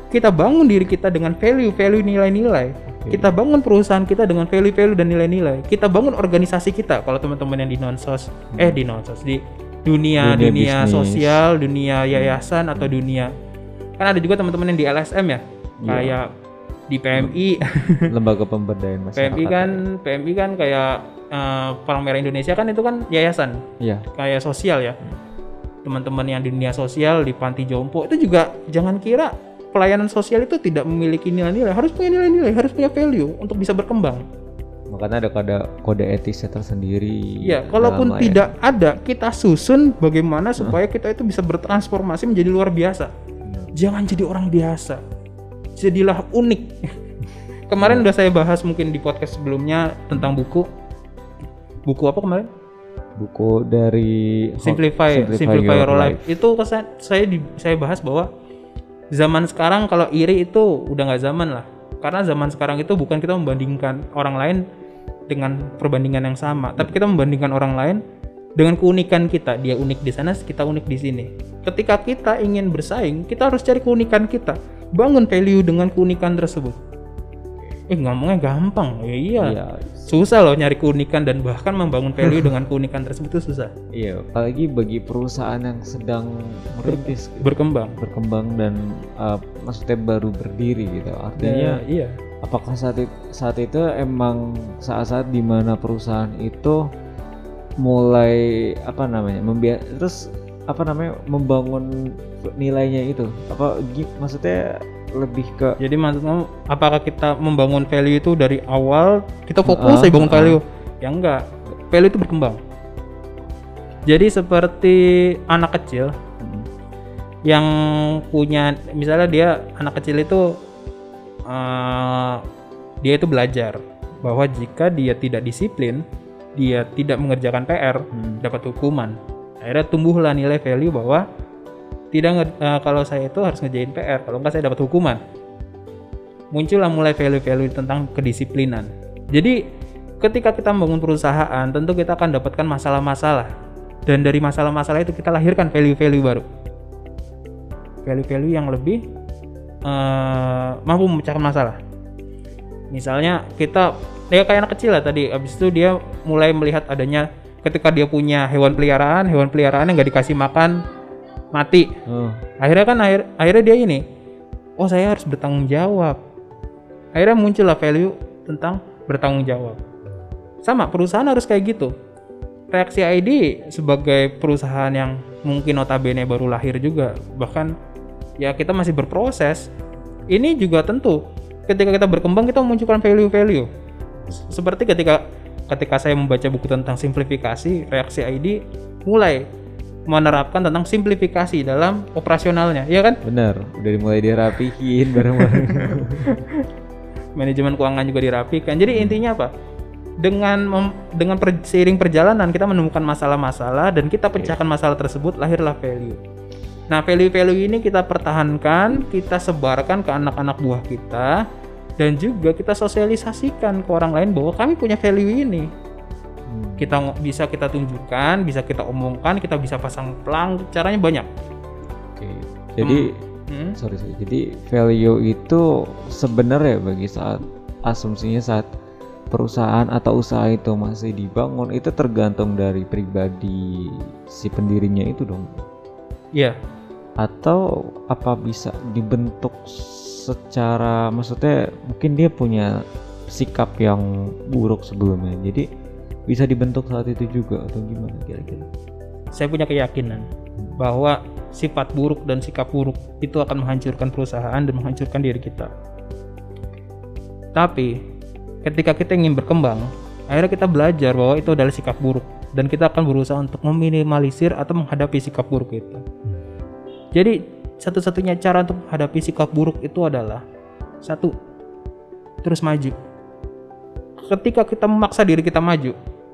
kita bangun diri kita dengan value-value nilai-nilai Kita bangun perusahaan kita dengan value-value dan nilai-nilai. Kita bangun organisasi kita. Kalau teman-teman yang di nonsos, eh di nonsos di dunia Dunia dunia, bisnis. sosial, dunia yayasan atau dunia kan ada juga teman-teman yang di LSM ya, Iya. kayak di PMI. lembaga pemberdayaan masyarakat PMI kan PMI kan kayak eh, Palang Merah Indonesia kan itu kan yayasan iya kayak sosial ya teman-teman yang di dunia sosial di panti jompo itu juga jangan kira pelayanan sosial itu tidak memiliki nilai-nilai harus punya nilai-nilai harus punya value untuk bisa berkembang. Makanya ada kode kode etisnya tersendiri ya kalaupun tidak ada kita susun bagaimana supaya kita itu bisa bertransformasi menjadi luar biasa. Benar. jangan jadi orang biasa. Jadilah unik. Kemarin udah saya bahas mungkin di podcast sebelumnya tentang buku. Buku apa kemarin? Buku dari simplify simplify, your life. itu kesan saya di, saya bahas bahwa zaman sekarang kalau iri itu udah nggak zaman lah. Karena zaman sekarang itu bukan kita membandingkan orang lain dengan perbandingan yang sama tapi kita membandingkan orang lain dengan keunikan kita. Dia unik di sana kita unik di sini. Ketika kita ingin bersaing kita harus cari keunikan kita. Bangun value dengan keunikan tersebut eh ngomongnya gampang. Ya iya. Iya, susah loh nyari keunikan dan bahkan membangun value dengan keunikan tersebut itu susah. Iya, apalagi bagi perusahaan yang sedang merintis, gitu, berkembang. Berkembang dan uh, maksudnya baru berdiri gitu. Artinya, iya. apakah saat itu, saat itu emang saat-saat di mana perusahaan itu mulai apa namanya, membia terus apa namanya membangun nilainya itu? Apa maksudnya lebih ke jadi maksud kamu apakah kita membangun value itu dari awal kita fokus Heeh, aja bangun heeh. value? Ya enggak. Value itu berkembang. Jadi seperti anak kecil Hmm, yang punya misalnya dia anak kecil itu eh, dia itu belajar bahwa jika dia tidak disiplin dia tidak mengerjakan PR hmm, dapat hukuman. Akhirnya tumbuhlah nilai value bahwa tidak eh, kalau saya itu harus ngerjain PR kalau enggak saya dapat hukuman. Muncullah mulai value-value tentang kedisiplinan. Jadi ketika kita membangun perusahaan tentu kita akan dapatkan masalah-masalah. Dan dari masalah-masalah itu kita lahirkan value-value baru. Value-value yang lebih eh, mampu memecahkan masalah. Misalnya kita ya kayak anak kecil lah tadi. Abis itu dia mulai melihat adanya ketika dia punya hewan peliharaan hewan peliharaan yang nggak dikasih makan mati. Oh, akhirnya kan akhir, akhirnya dia ini oh saya harus bertanggung jawab. Akhirnya muncullah value tentang bertanggung jawab. Sama perusahaan harus kayak gitu. Reaksi ID sebagai perusahaan yang mungkin notabene baru lahir juga bahkan ya kita masih berproses. Ini juga tentu ketika kita berkembang kita memunculkan value-value. Seperti ketika ketika saya membaca buku tentang simplifikasi reaksi ID mulai menerapkan tentang simplifikasi dalam operasionalnya ya kan? Benar, udah dimulai dirapihin bareng-bareng. manajemen keuangan juga dirapikan. Jadi intinya apa? Dengan mem- dengan per- seiring perjalanan kita menemukan masalah-masalah dan kita pecahkan masalah tersebut lahirlah value. Nah value-value ini kita pertahankan kita sebarkan ke anak-anak buah kita dan juga kita sosialisasikan ke orang lain bahwa kami punya value ini Hmm, kita bisa kita tunjukkan bisa kita omongkan kita bisa pasang pelang caranya banyak. Oke, jadi Hmm. sorry, sorry. jadi value itu sebenarnya bagi saat asumsinya saat perusahaan atau usaha itu masih dibangun itu tergantung dari pribadi si pendirinya itu dong. Iya, atau apa bisa dibentuk secara maksudnya mungkin dia punya sikap yang buruk sebelumnya. Jadi bisa dibentuk saat itu juga atau gimana kira-kira saya punya keyakinan bahwa sifat buruk dan sikap buruk itu akan menghancurkan perusahaan dan menghancurkan diri kita. Tapi ketika kita ingin berkembang, akhirnya kita belajar bahwa itu adalah sikap buruk dan kita akan berusaha untuk meminimalisir atau menghadapi sikap buruk itu. Jadi satu-satunya cara untuk menghadapi sikap buruk itu adalah satu terus maju. Ketika kita memaksa diri kita maju,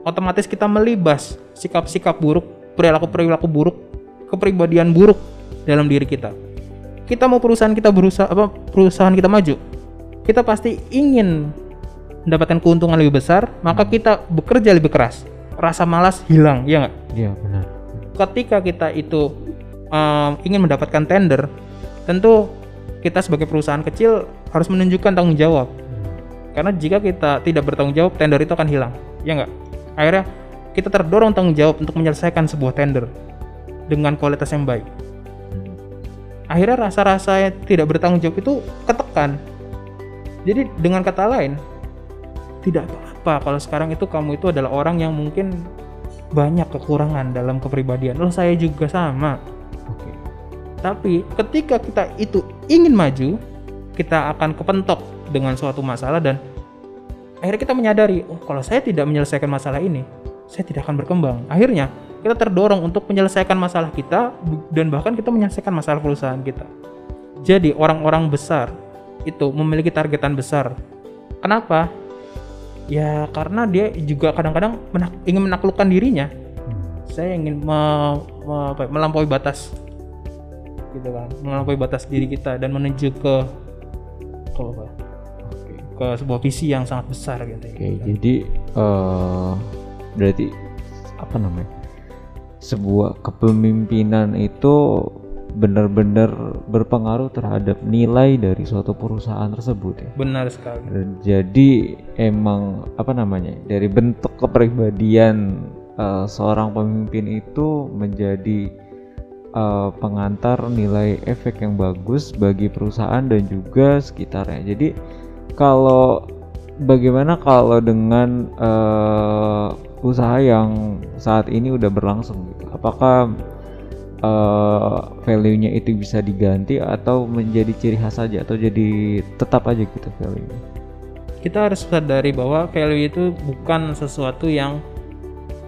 otomatis kita melibas sikap-sikap buruk, perilaku-perilaku buruk, kepribadian buruk dalam diri kita. Kita mau perusahaan kita berusaha apa perusahaan kita maju, kita pasti ingin mendapatkan keuntungan lebih besar, maka kita bekerja lebih keras. Rasa malas hilang, ya nggak? iya benar ketika kita itu um, ingin mendapatkan tender, tentu kita sebagai perusahaan kecil harus menunjukkan tanggung jawab. Karena jika kita tidak bertanggung jawab, tender itu akan hilang. Ya nggak? Akhirnya kita terdorong tanggung jawab untuk menyelesaikan sebuah tender dengan kualitas yang baik. Akhirnya rasa-rasa yang tidak bertanggung jawab itu ketekan. Jadi dengan kata lain, tidak apa-apa kalau sekarang itu kamu itu adalah orang yang mungkin banyak kekurangan dalam kepribadian. Loh saya juga sama. Oke. Tapi ketika kita itu ingin maju, kita akan kepentok dengan suatu masalah dan akhirnya kita menyadari, oh kalau saya tidak menyelesaikan masalah ini, saya tidak akan berkembang. Akhirnya kita terdorong untuk menyelesaikan masalah kita dan bahkan kita menyelesaikan masalah perusahaan kita. Jadi orang-orang besar itu memiliki targetan besar. Kenapa? Ya karena dia juga kadang-kadang menak- ingin menaklukkan dirinya. Saya ingin me- me- apa ya, melampaui batas gitu kan melampaui batas diri kita dan menuju ke ke apa Oke. Ke sebuah visi yang sangat besar gitu ya. Oke, jadi eh berarti apa namanya? Sebuah kepemimpinan itu benar-benar berpengaruh terhadap nilai dari suatu perusahaan tersebut ya. benar sekali Jadi emang apa namanya? Dari bentuk kepribadian eh, seorang pemimpin itu menjadi eh, pengantar nilai efek yang bagus bagi perusahaan dan juga sekitarnya. Jadi kalau bagaimana kalau dengan eh, usaha yang saat ini udah berlangsung gitu? Apakah eh, value-nya itu bisa diganti atau menjadi ciri khas saja atau jadi tetap aja gitu value-nya? kita harus sadari bahwa value itu bukan sesuatu yang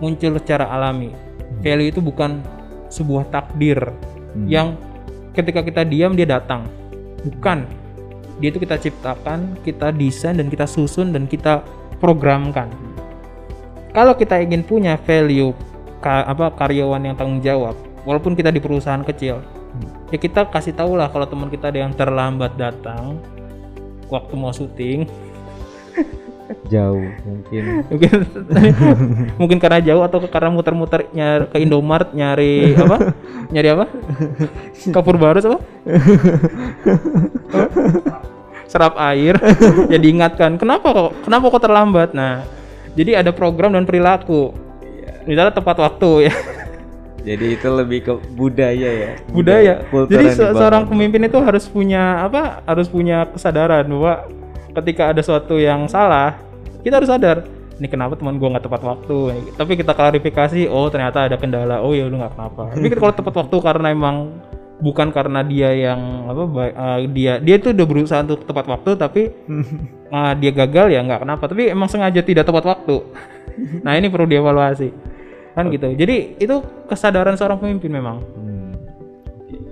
muncul secara alami value itu bukan sebuah takdir Hmm. yang ketika kita diam dia datang bukan dia itu kita ciptakan kita desain dan kita susun dan kita programkan. Kalau kita ingin punya value ka- apa karyawan yang tanggung jawab walaupun kita di perusahaan kecil ya kita kasih tahu lah kalau teman kita ada yang terlambat datang waktu mau syuting. Jauh mungkin. Mungkin mungkin karena jauh atau karena muter-muter nyari ke Indomaret nyari apa? Nyari apa? Kapur barus apa serap air ya diingatkan kenapa kok kenapa kok terlambat? Nah jadi ada program dan perilaku. Misalnya tepat waktu ya. Jadi itu lebih ke budaya ya? Budaya. Kultur jadi se- seorang pemimpin itu harus punya apa harus punya kesadaran bahwa ketika ada sesuatu yang salah kita harus sadar ini kenapa teman gua nggak tepat waktu? Tapi kita klarifikasi oh ternyata ada kendala. Oh ya udah nggak kenapa tapi kalau tepat waktu karena emang bukan karena dia yang apa eh, dia dia itu udah berusaha untuk tepat waktu tapi eh, dia gagal ya nggak kenapa tapi emang sengaja tidak tepat waktu nah ini perlu dievaluasi kan gitu jadi itu kesadaran seorang pemimpin memang Hmm.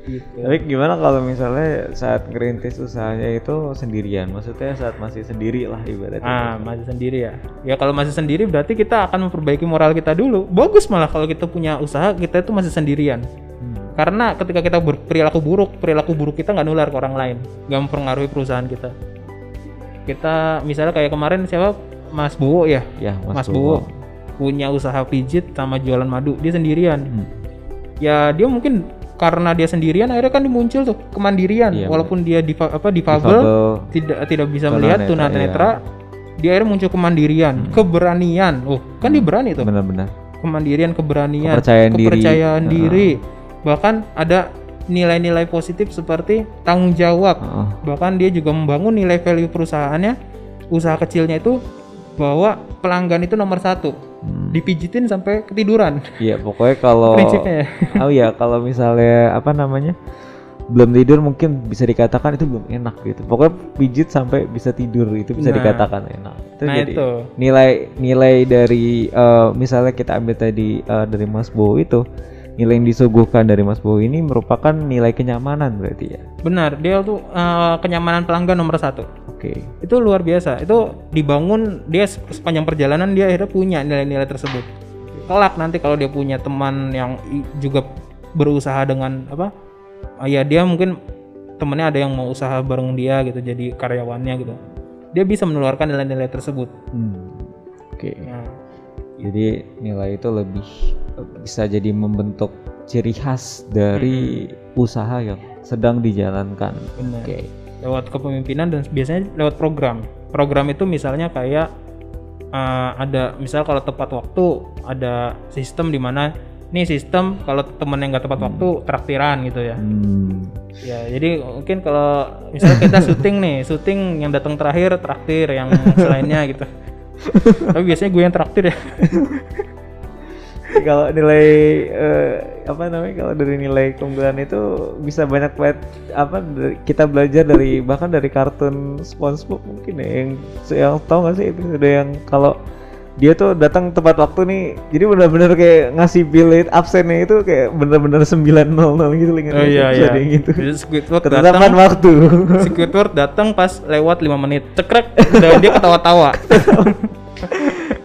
gitu. tapi gimana kalau misalnya saat ngerintis usahanya itu sendirian maksudnya saat masih sendiri lah ibaratnya Ah, masih sendiri ya. Ya kalau masih sendiri berarti kita akan memperbaiki moral kita dulu. Bagus malah kalau kita punya usaha kita itu masih sendirian. Hmm. Karena ketika kita berperilaku buruk, perilaku buruk kita nggak nular ke orang lain, nggak mempengaruhi perusahaan kita. Kita misalnya kayak kemarin siapa Mas Bowo ya, ya Mas, Mas, Bowo punya usaha pijit sama jualan madu, dia sendirian. Hmm. Ya dia mungkin karena dia sendirian akhirnya kan muncul tuh kemandirian, Iya, walaupun dia di apa difabel, Difabel, tidak tidak bisa Tunanetra, melihat iya. tunanetra dia akhirnya muncul kemandirian keberanian oh kan dia berani tuh benar-benar kemandirian keberanian Kepercayaan diri. kepercayaan Heeh. diri. Bahkan ada nilai-nilai positif seperti tanggung jawab Heeh. bahkan dia juga membangun nilai value perusahaannya usaha kecilnya itu bahwa pelanggan itu nomor satu Hmm. dipijitin sampai ketiduran Iya pokoknya kalau prinsipnya ya. oh ya kalau misalnya apa namanya belum tidur mungkin bisa dikatakan itu belum enak gitu pokoknya pijit sampai bisa tidur itu bisa Nah. dikatakan enak itu nah jadi itu nilai nilai dari eh, misalnya kita ambil tadi eh, dari Mas Bowo itu nilai yang disuguhkan dari Mas Bowo ini merupakan nilai kenyamanan berarti ya? Benar dia tuh eh, kenyamanan pelanggan nomor satu. Oke. Itu luar biasa. Itu dibangun dia se- sepanjang perjalanan dia akhirnya punya nilai-nilai tersebut. Kelak nanti kalau dia punya teman yang juga berusaha dengan apa ah, ya dia mungkin temennya ada yang mau usaha bareng dia gitu jadi karyawannya gitu. Dia bisa menularkan nilai-nilai tersebut. Hmm, oke. Nah, jadi nilai itu lebih bisa jadi membentuk ciri khas dari usaha yang sedang dijalankan. Benar. Oke. Lewat kepemimpinan dan biasanya lewat program. Program itu misalnya kayak uh, ada misal kalau tepat waktu ada sistem di mana nih sistem kalau temen yang nggak tepat waktu traktiran gitu ya. Hmm. ya jadi mungkin kalau misalnya kita syuting nih syuting yang datang terakhir traktir yang selainnya gitu. Tapi biasanya gue yang traktir ya kalau nilai eh, apa namanya kalau dari nilai keunggulan itu bisa banyak banget apa dari- kita belajar dari bahkan dari kartun SpongeBob mungkin ya yang yang tau gak sih itu ada yang kalau dia tuh datang tepat waktu nih jadi benar-benar kayak ngasih bilet absennya itu kayak bener-bener 900 gitu ingat oh nggak iya iya. yang gitu Jadi Squidward datang. Waktu. Squidward datang pas lewat lima menit. Cekrek. Udah dia ketawa-tawa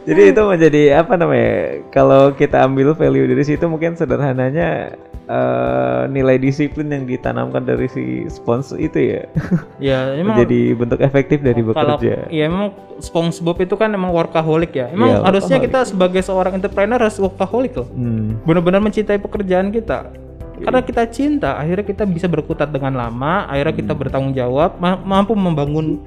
Jadi itu menjadi apa namanya? Kalau kita ambil value dari situ mungkin sederhananya eh, nilai disiplin yang ditanamkan dari si spons itu ya ya emang menjadi bentuk efektif dari kalau bekerja. ya emang SpongeBob itu kan emang workaholic ya emang Iya, harusnya workaholic. kita sebagai seorang entrepreneur harus workaholic loh Hmm. benar-benar mencintai pekerjaan kita karena kita cinta akhirnya kita bisa berkutat dengan lama akhirnya Hmm. kita bertanggung jawab ma- mampu membangun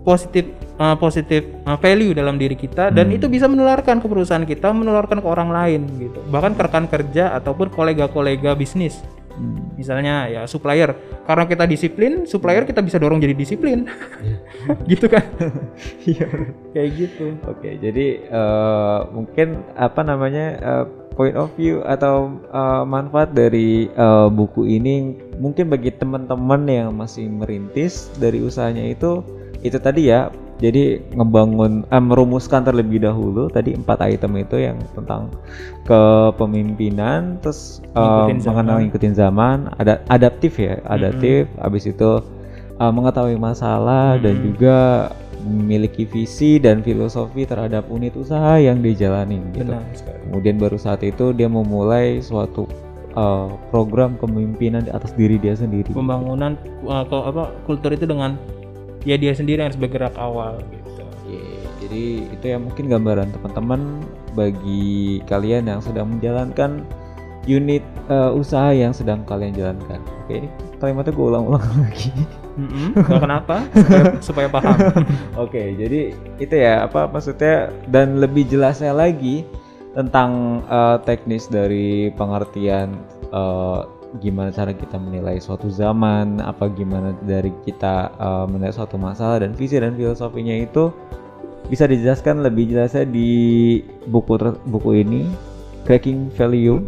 positif uh, positif uh, value dalam diri kita dan Hmm. itu bisa menularkan ke perusahaan kita menularkan ke orang lain gitu. Bahkan ke rekan kerja ataupun kolega-kolega bisnis. Hmm. misalnya ya supplier. Karena kita disiplin supplier kita bisa dorong jadi disiplin. Gitu kan? Iya. kayak gitu. Oke, jadi eh, mungkin apa namanya eh, point of view atau eh, manfaat dari eh, buku ini mungkin bagi teman-teman yang masih merintis dari usahanya itu itu tadi ya. Jadi ngebangun eh, merumuskan terlebih dahulu tadi empat item itu yang tentang kepemimpinan, terus Ngikutin zaman. mengenal ngikutin zaman, ada adaptif ya, adaptif. Habis itu eh, mengetahui masalah dan Mm-mm. juga memiliki visi dan filosofi terhadap unit usaha yang dijalani gitu. benar sekali Kemudian baru saat itu dia memulai suatu uh, program kepemimpinan di atas diri dia sendiri. pembangunan uh, apa kultur itu dengan ya dia sendiri yang harus bergerak awal gitu Oke, jadi itu ya mungkin gambaran teman-teman bagi kalian yang sedang menjalankan unit uh, usaha yang sedang kalian jalankan. Oke, ini kalimatnya gue ulang-ulang lagi. Nggak kenapa supaya, supaya paham Oke, jadi itu ya apa maksudnya dan lebih jelasnya lagi tentang eh, teknis dari pengertian eh, gimana cara kita menilai suatu zaman, apa gimana dari kita eh, menilai suatu masalah dan visi dan filosofinya itu bisa dijelaskan lebih jelasnya di buku buku ini Cracking Value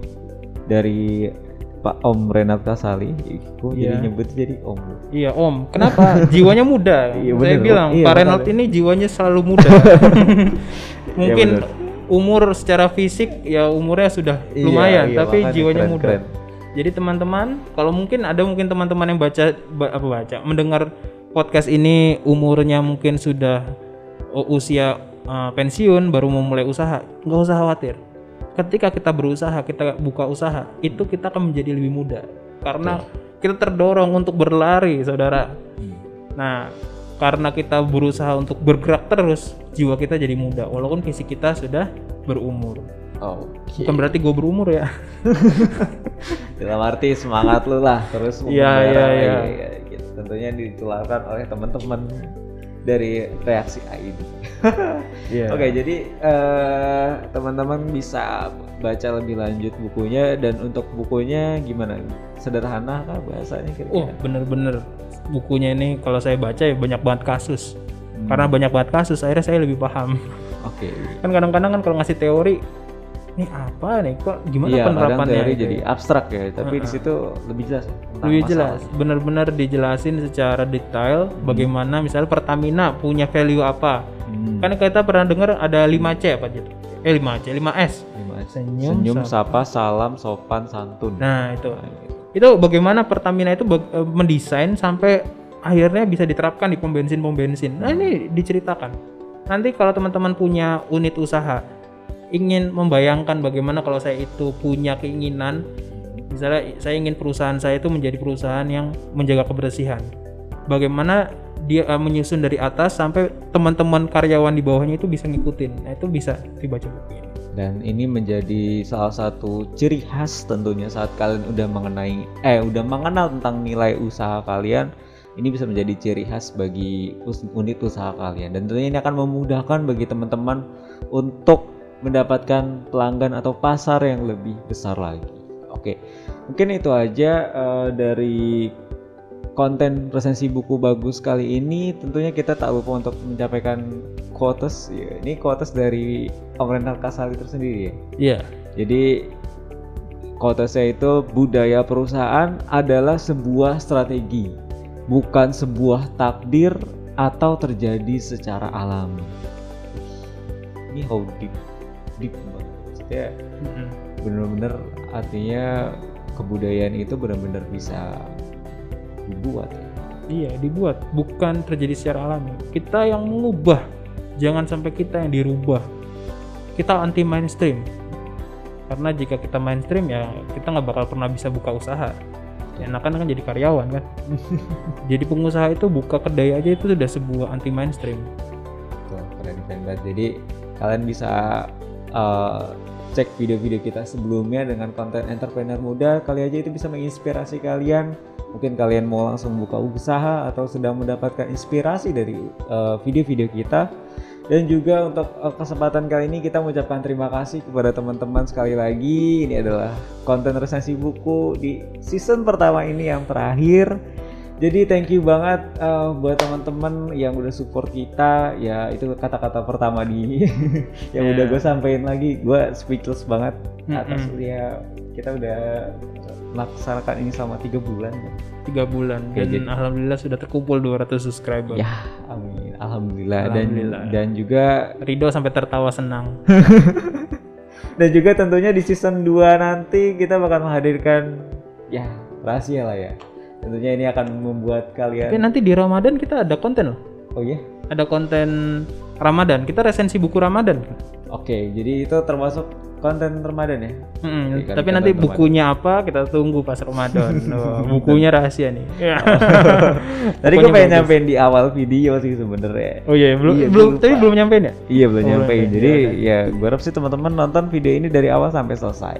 dari Pak Om Renat Kasali. Gue jadi Iya. nyebut jadi Om. iya om kenapa jiwanya muda Iya, saya bener, bilang Om. Iya, Pak. Reynolds ini jiwanya selalu muda mungkin bener. umur secara fisik ya umurnya sudah Iya, lumayan iya, tapi jiwanya keren, muda keren. Jadi teman-teman kalau mungkin ada mungkin teman-teman yang baca ba- apa baca mendengar podcast ini umurnya mungkin sudah u- usia uh, pensiun baru mau mulai usaha nggak usah khawatir. Ketika kita berusaha kita buka usaha itu kita akan menjadi lebih muda. Karena kita terdorong untuk berlari saudara. Nah karena kita berusaha untuk bergerak terus jiwa kita jadi muda walaupun fisik kita sudah berumur Oke. bukan berarti gue berumur ya Dalam arti semangat lu lah terus Iya, iya, lagi, iya. ya, gitu. Tentunya ditularkan oleh teman-teman dari reaksi AID. Iya. Oke, jadi eh, teman-teman bisa baca lebih lanjut bukunya dan untuk bukunya gimana? Sederhana kah bahasanya Oh kira-kira? bener-bener bukunya ini kalau saya baca ya banyak banget kasus Hmm. karena banyak banget kasus akhirnya saya lebih paham Oke. kan kadang-kadang kan kalau ngasih teori ini apa nih kok gimana Iya, kadang penerapannya teori gitu jadi ya. abstrak ya, tapi di Heeh. situ lebih jelas. ya lebih jelas bener-bener dijelasin secara detail Hmm. bagaimana misalnya Pertamina punya value apa Hmm. kan kita pernah dengar ada 5C apa gitu eh 5C 5S Lima S. Senyum, Senyum, sapa. sapa, salam, sopan, santun. nah itu Nah, gitu. itu bagaimana Pertamina itu eh, mendesain sampai akhirnya bisa diterapkan di pom bensin pom bensin. Nah ini diceritakan. Nanti kalau teman-teman punya unit usaha ingin membayangkan bagaimana kalau saya itu punya keinginan, misalnya saya ingin perusahaan saya itu menjadi perusahaan yang menjaga kebersihan. Bagaimana dia eh, menyusun dari atas sampai teman-teman karyawan di bawahnya itu bisa ngikutin. Nah itu bisa dibaca buku. Dan ini menjadi salah satu ciri khas tentunya saat kalian udah mengenai eh udah mengenal tentang nilai usaha kalian ini bisa menjadi ciri khas bagi unit usaha kalian dan tentunya ini akan memudahkan bagi teman-teman untuk mendapatkan pelanggan atau pasar yang lebih besar lagi. Oke, mungkin itu aja eh, dari konten resensi buku bagus kali ini. Tentunya kita tak lupa untuk menyampaikan quotes. Ya, ini quotes dari Om Renal Kasali tersendiri ya. Iya. Jadi quotesnya itu budaya perusahaan adalah sebuah strategi, bukan sebuah takdir atau terjadi secara alami. Ini how deep, banget. Maksudnya Mm-mm. bener-bener artinya kebudayaan itu benar-benar bisa dibuat ya. Iya, dibuat bukan terjadi secara alami. Kita yang mengubah, jangan sampai kita yang dirubah. Kita anti mainstream. Karena jika kita mainstream ya kita nggak bakal pernah bisa buka usaha. Enakan kan jadi karyawan kan. jadi pengusaha itu buka kedai aja itu sudah sebuah anti mainstream. Tuh, keren keren banget. Jadi kalian bisa uh, cek video-video kita sebelumnya dengan konten entrepreneur muda. Kali aja itu bisa menginspirasi kalian. Mungkin kalian mau langsung buka usaha atau sedang mendapatkan inspirasi dari uh, video-video kita. Dan juga untuk uh, kesempatan kali ini kita mengucapkan terima kasih kepada teman-teman sekali lagi. Ini adalah konten resensi buku di season pertama ini yang terakhir. Jadi thank you banget uh, buat teman-teman yang udah support kita. Ya itu kata-kata pertama di yang Ya. udah gue sampein lagi. Gue speechless banget atas ya kita udah melaksanakan ini selama tiga bulan. Tiga bulan dan jadi- alhamdulillah sudah terkumpul 200 subscriber. Ya, amin. Alhamdulillah. Alhamdulillah. Dan dan juga Rido sampai tertawa senang. dan juga tentunya di season 2 nanti kita bakal menghadirkan ya rahasia lah ya. Tentunya ini akan membuat Tapi kalian nanti di Ramadan kita ada konten loh. Oh iya. Ada konten Ramadan. Kita resensi buku Ramadan. Oke, jadi itu termasuk konten Ramadan ya? Mm, Jadi kan tapi nanti teman-teman. bukunya apa kita tunggu pas Ramadan. Oh, bukunya rahasia nih. Tadi gue pengen bagus. nyampein di awal video sih sebenarnya. Oh iya, belum Iya, belum tapi belum nyampein ya? Iya belum Oh, nyampein. Jadi iya, ya gue harap sih teman-teman nonton video ini dari awal sampai selesai.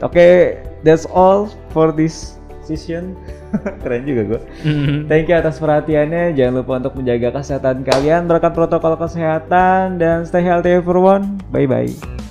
Oke, that's all for this session. Keren juga gue. Mm. Thank you atas perhatiannya. Jangan lupa untuk menjaga kesehatan kalian, berkat protokol kesehatan dan stay healthy everyone. Bye bye.